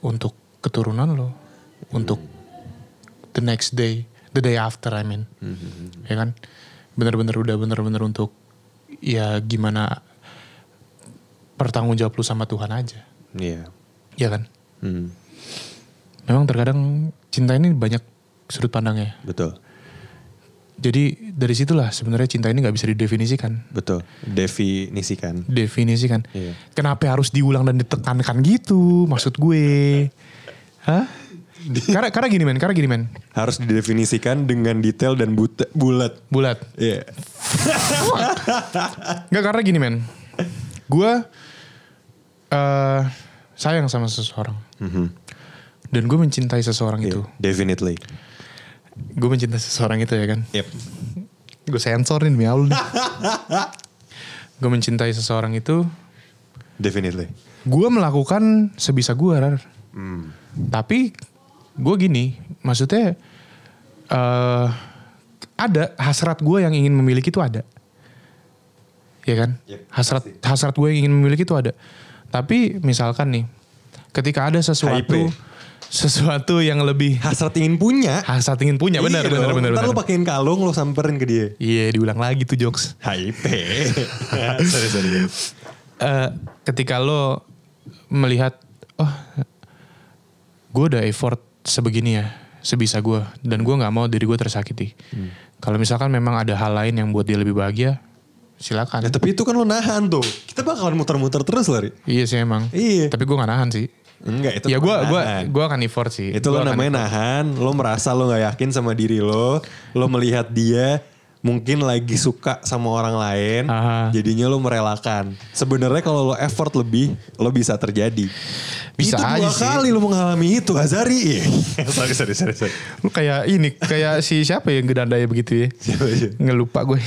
[SPEAKER 1] untuk keturunan lo, untuk the next day, the day after I mean, ya kan? Bener-bener udah bener-bener untuk ya gimana pertanggung jawab lu sama Tuhan aja,
[SPEAKER 2] iya.
[SPEAKER 1] ya kan?
[SPEAKER 2] Hmm,
[SPEAKER 1] Memang terkadang cinta ini banyak sudut pandangnya.
[SPEAKER 2] betul.
[SPEAKER 1] Jadi dari situlah sebenarnya cinta ini nggak bisa didefinisikan.
[SPEAKER 2] Betul. Definisikan.
[SPEAKER 1] Definisikan.
[SPEAKER 2] Iya.
[SPEAKER 1] Kenapa harus diulang dan ditekankan gitu? Maksud gue. Hah? karena karena gini men, karena gini men.
[SPEAKER 2] Harus didefinisikan dengan detail dan buta, bulat.
[SPEAKER 1] Bulat.
[SPEAKER 2] Iya.
[SPEAKER 1] Enggak karena gini men. Gue eh sayang sama seseorang.
[SPEAKER 2] Mhm.
[SPEAKER 1] Dan gue mencintai seseorang itu.
[SPEAKER 2] Iya, Definitely.
[SPEAKER 1] Gue mencintai seseorang itu ya kan.
[SPEAKER 2] Yep.
[SPEAKER 1] Gue sensorin demi Allah nih. gue mencintai seseorang itu.
[SPEAKER 2] Definitely.
[SPEAKER 1] Gue melakukan sebisa gue. Rar.
[SPEAKER 2] Hmm.
[SPEAKER 1] Tapi gue gini. Maksudnya. eh ada hasrat gue yang ingin memiliki itu ada. Ya kan?
[SPEAKER 2] Yep,
[SPEAKER 1] hasrat hasrat gue yang ingin memiliki itu ada. Tapi misalkan nih. Ketika ada sesuatu.
[SPEAKER 2] HIP.
[SPEAKER 1] Sesuatu yang lebih
[SPEAKER 2] Hasrat ingin punya.
[SPEAKER 1] hasrat ingin punya. Benar,
[SPEAKER 2] Iya
[SPEAKER 1] benar, benar,
[SPEAKER 2] Ntar
[SPEAKER 1] benar.
[SPEAKER 2] lu pakein kalung lu samperin ke dia.
[SPEAKER 1] Iya diulang lagi tuh jokes.
[SPEAKER 2] HIP. sorry, sorry.
[SPEAKER 1] Eh, ketika lo melihat, oh, gue udah effort sebegini ya, sebisa gue, dan gue nggak mau diri gue tersakiti.
[SPEAKER 2] Hmm.
[SPEAKER 1] Kalau misalkan memang ada hal lain yang buat dia lebih bahagia, silakan.
[SPEAKER 2] Ya, tapi itu kan lu nahan tuh. Kita bakalan muter-muter terus lari.
[SPEAKER 1] Iya sih emang.
[SPEAKER 2] Iya.
[SPEAKER 1] Tapi gue nggak nahan sih.
[SPEAKER 2] Enggak itu
[SPEAKER 1] ya gue gua gua akan effort sih.
[SPEAKER 2] Itu
[SPEAKER 1] Gua
[SPEAKER 2] lo namanya
[SPEAKER 1] effort.
[SPEAKER 2] nahan, lo merasa lo gak yakin sama diri lo, lo melihat dia mungkin lagi suka sama orang lain,
[SPEAKER 1] Aha.
[SPEAKER 2] jadinya lo merelakan. Sebenarnya kalau lo effort lebih, lo bisa terjadi.
[SPEAKER 1] Bisa
[SPEAKER 2] itu
[SPEAKER 1] aja
[SPEAKER 2] dua
[SPEAKER 1] sih.
[SPEAKER 2] kali lo mengalami itu, Azari. sorry, sorry, sorry, sorry.
[SPEAKER 1] Lu kayak ini, kayak si siapa yang gedanda ya begitu ya?
[SPEAKER 2] Siapa aja?
[SPEAKER 1] Ngelupa gue.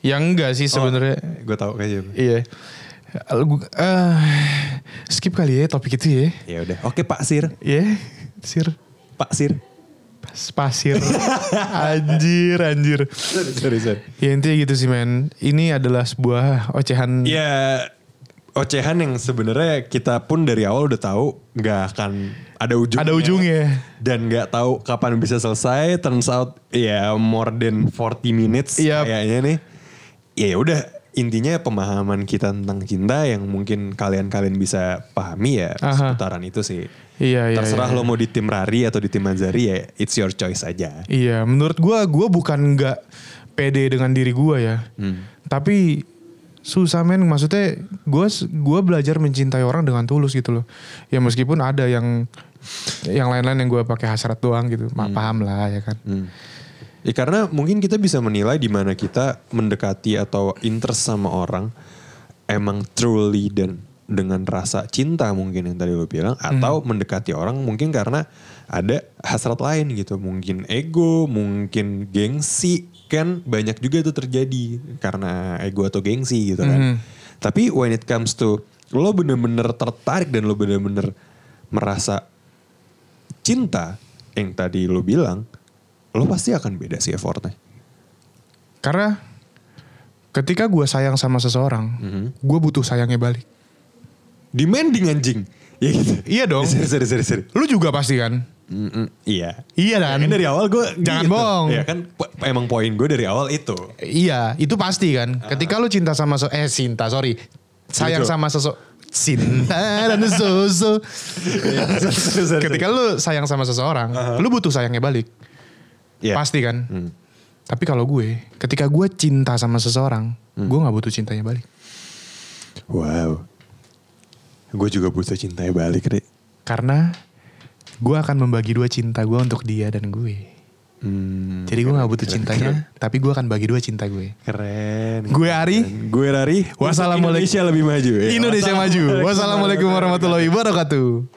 [SPEAKER 1] Yang enggak sih sebenarnya.
[SPEAKER 2] Gue tau kayaknya.
[SPEAKER 1] Iya. Lu- eh, skip kali ya topik itu ya.
[SPEAKER 2] Ya udah, oke Pak Sir,
[SPEAKER 1] Iya, sir.
[SPEAKER 2] Pak Sir.
[SPEAKER 1] Pas- Pasir. anjir, anjir.
[SPEAKER 2] Sorry, sorry, sorry.
[SPEAKER 1] Ya intinya gitu sih men. Ini adalah sebuah ocehan.
[SPEAKER 2] Ya ocehan yang sebenarnya kita pun dari awal udah tahu nggak akan ada ujungnya.
[SPEAKER 1] Ada ujungnya.
[SPEAKER 2] Dan nggak tahu kapan bisa selesai. Turns out ya more than 40 minutes
[SPEAKER 1] Yap.
[SPEAKER 2] kayaknya nih. Ya udah intinya pemahaman kita tentang cinta yang mungkin kalian-kalian bisa pahami ya
[SPEAKER 1] Aha.
[SPEAKER 2] seputaran itu sih.
[SPEAKER 1] Iya, iya,
[SPEAKER 2] Terserah
[SPEAKER 1] iya.
[SPEAKER 2] lo mau di tim Rari atau di tim Azari ya it's your choice aja.
[SPEAKER 1] Iya, menurut gua gua bukan nggak pede dengan diri gua ya.
[SPEAKER 2] Hmm.
[SPEAKER 1] Tapi susah men maksudnya gua gua belajar mencintai orang dengan tulus gitu loh. Ya meskipun ada yang yang lain-lain yang gua pakai hasrat doang gitu. Ma- Paham lah ya kan.
[SPEAKER 2] Hmm. Ya karena mungkin kita bisa menilai di mana kita mendekati atau interest sama orang emang truly dan dengan rasa cinta mungkin yang tadi lo bilang atau mendekati orang mungkin karena ada hasrat lain gitu mungkin ego mungkin gengsi kan banyak juga itu terjadi karena ego atau gengsi gitu kan tapi when it comes to lo bener-bener tertarik dan lo bener-bener merasa cinta yang tadi lo bilang, lo pasti akan beda sih effortnya.
[SPEAKER 1] Karena ketika gua sayang sama seseorang, gua butuh sayangnya balik.
[SPEAKER 2] Demanding anjing. Ya gitu.
[SPEAKER 1] Iya dong.
[SPEAKER 2] Sorry, sorry, sorry, sorry.
[SPEAKER 1] Lu juga pasti kan?
[SPEAKER 2] Mm-mm, iya.
[SPEAKER 1] Iya kan?
[SPEAKER 2] Kan dari awal gue
[SPEAKER 1] Jangan bohong.
[SPEAKER 2] Iya kan po- emang poin gue dari awal itu.
[SPEAKER 1] Iya, itu pasti kan. Ketika lu cinta sama se- eh cinta, sorry. sayang
[SPEAKER 2] Gitu.
[SPEAKER 1] sama sosok cinta dan sosok. Ketika lu sayang sama seseorang, lu butuh sayangnya balik.
[SPEAKER 2] Iya.
[SPEAKER 1] Pasti kan?
[SPEAKER 2] Hmm.
[SPEAKER 1] Tapi kalau gue, ketika gue cinta sama seseorang,
[SPEAKER 2] Hmm.
[SPEAKER 1] gue nggak butuh cintanya balik.
[SPEAKER 2] Wow. Gue juga butuh cintanya balik, Rik.
[SPEAKER 1] Karena gue akan membagi dua cinta gue untuk dia dan gue.
[SPEAKER 2] Hmm,
[SPEAKER 1] Jadi gue nggak butuh cintanya, tapi gue akan bagi dua cinta gue.
[SPEAKER 2] keren.
[SPEAKER 1] Gue Ari,
[SPEAKER 2] Gue Rari.
[SPEAKER 1] Wassalamualaikum.
[SPEAKER 2] Indonesia lebih maju. ya.
[SPEAKER 1] Indonesia maju. Wassalamualaikum warahmatullahi wabarakatuh.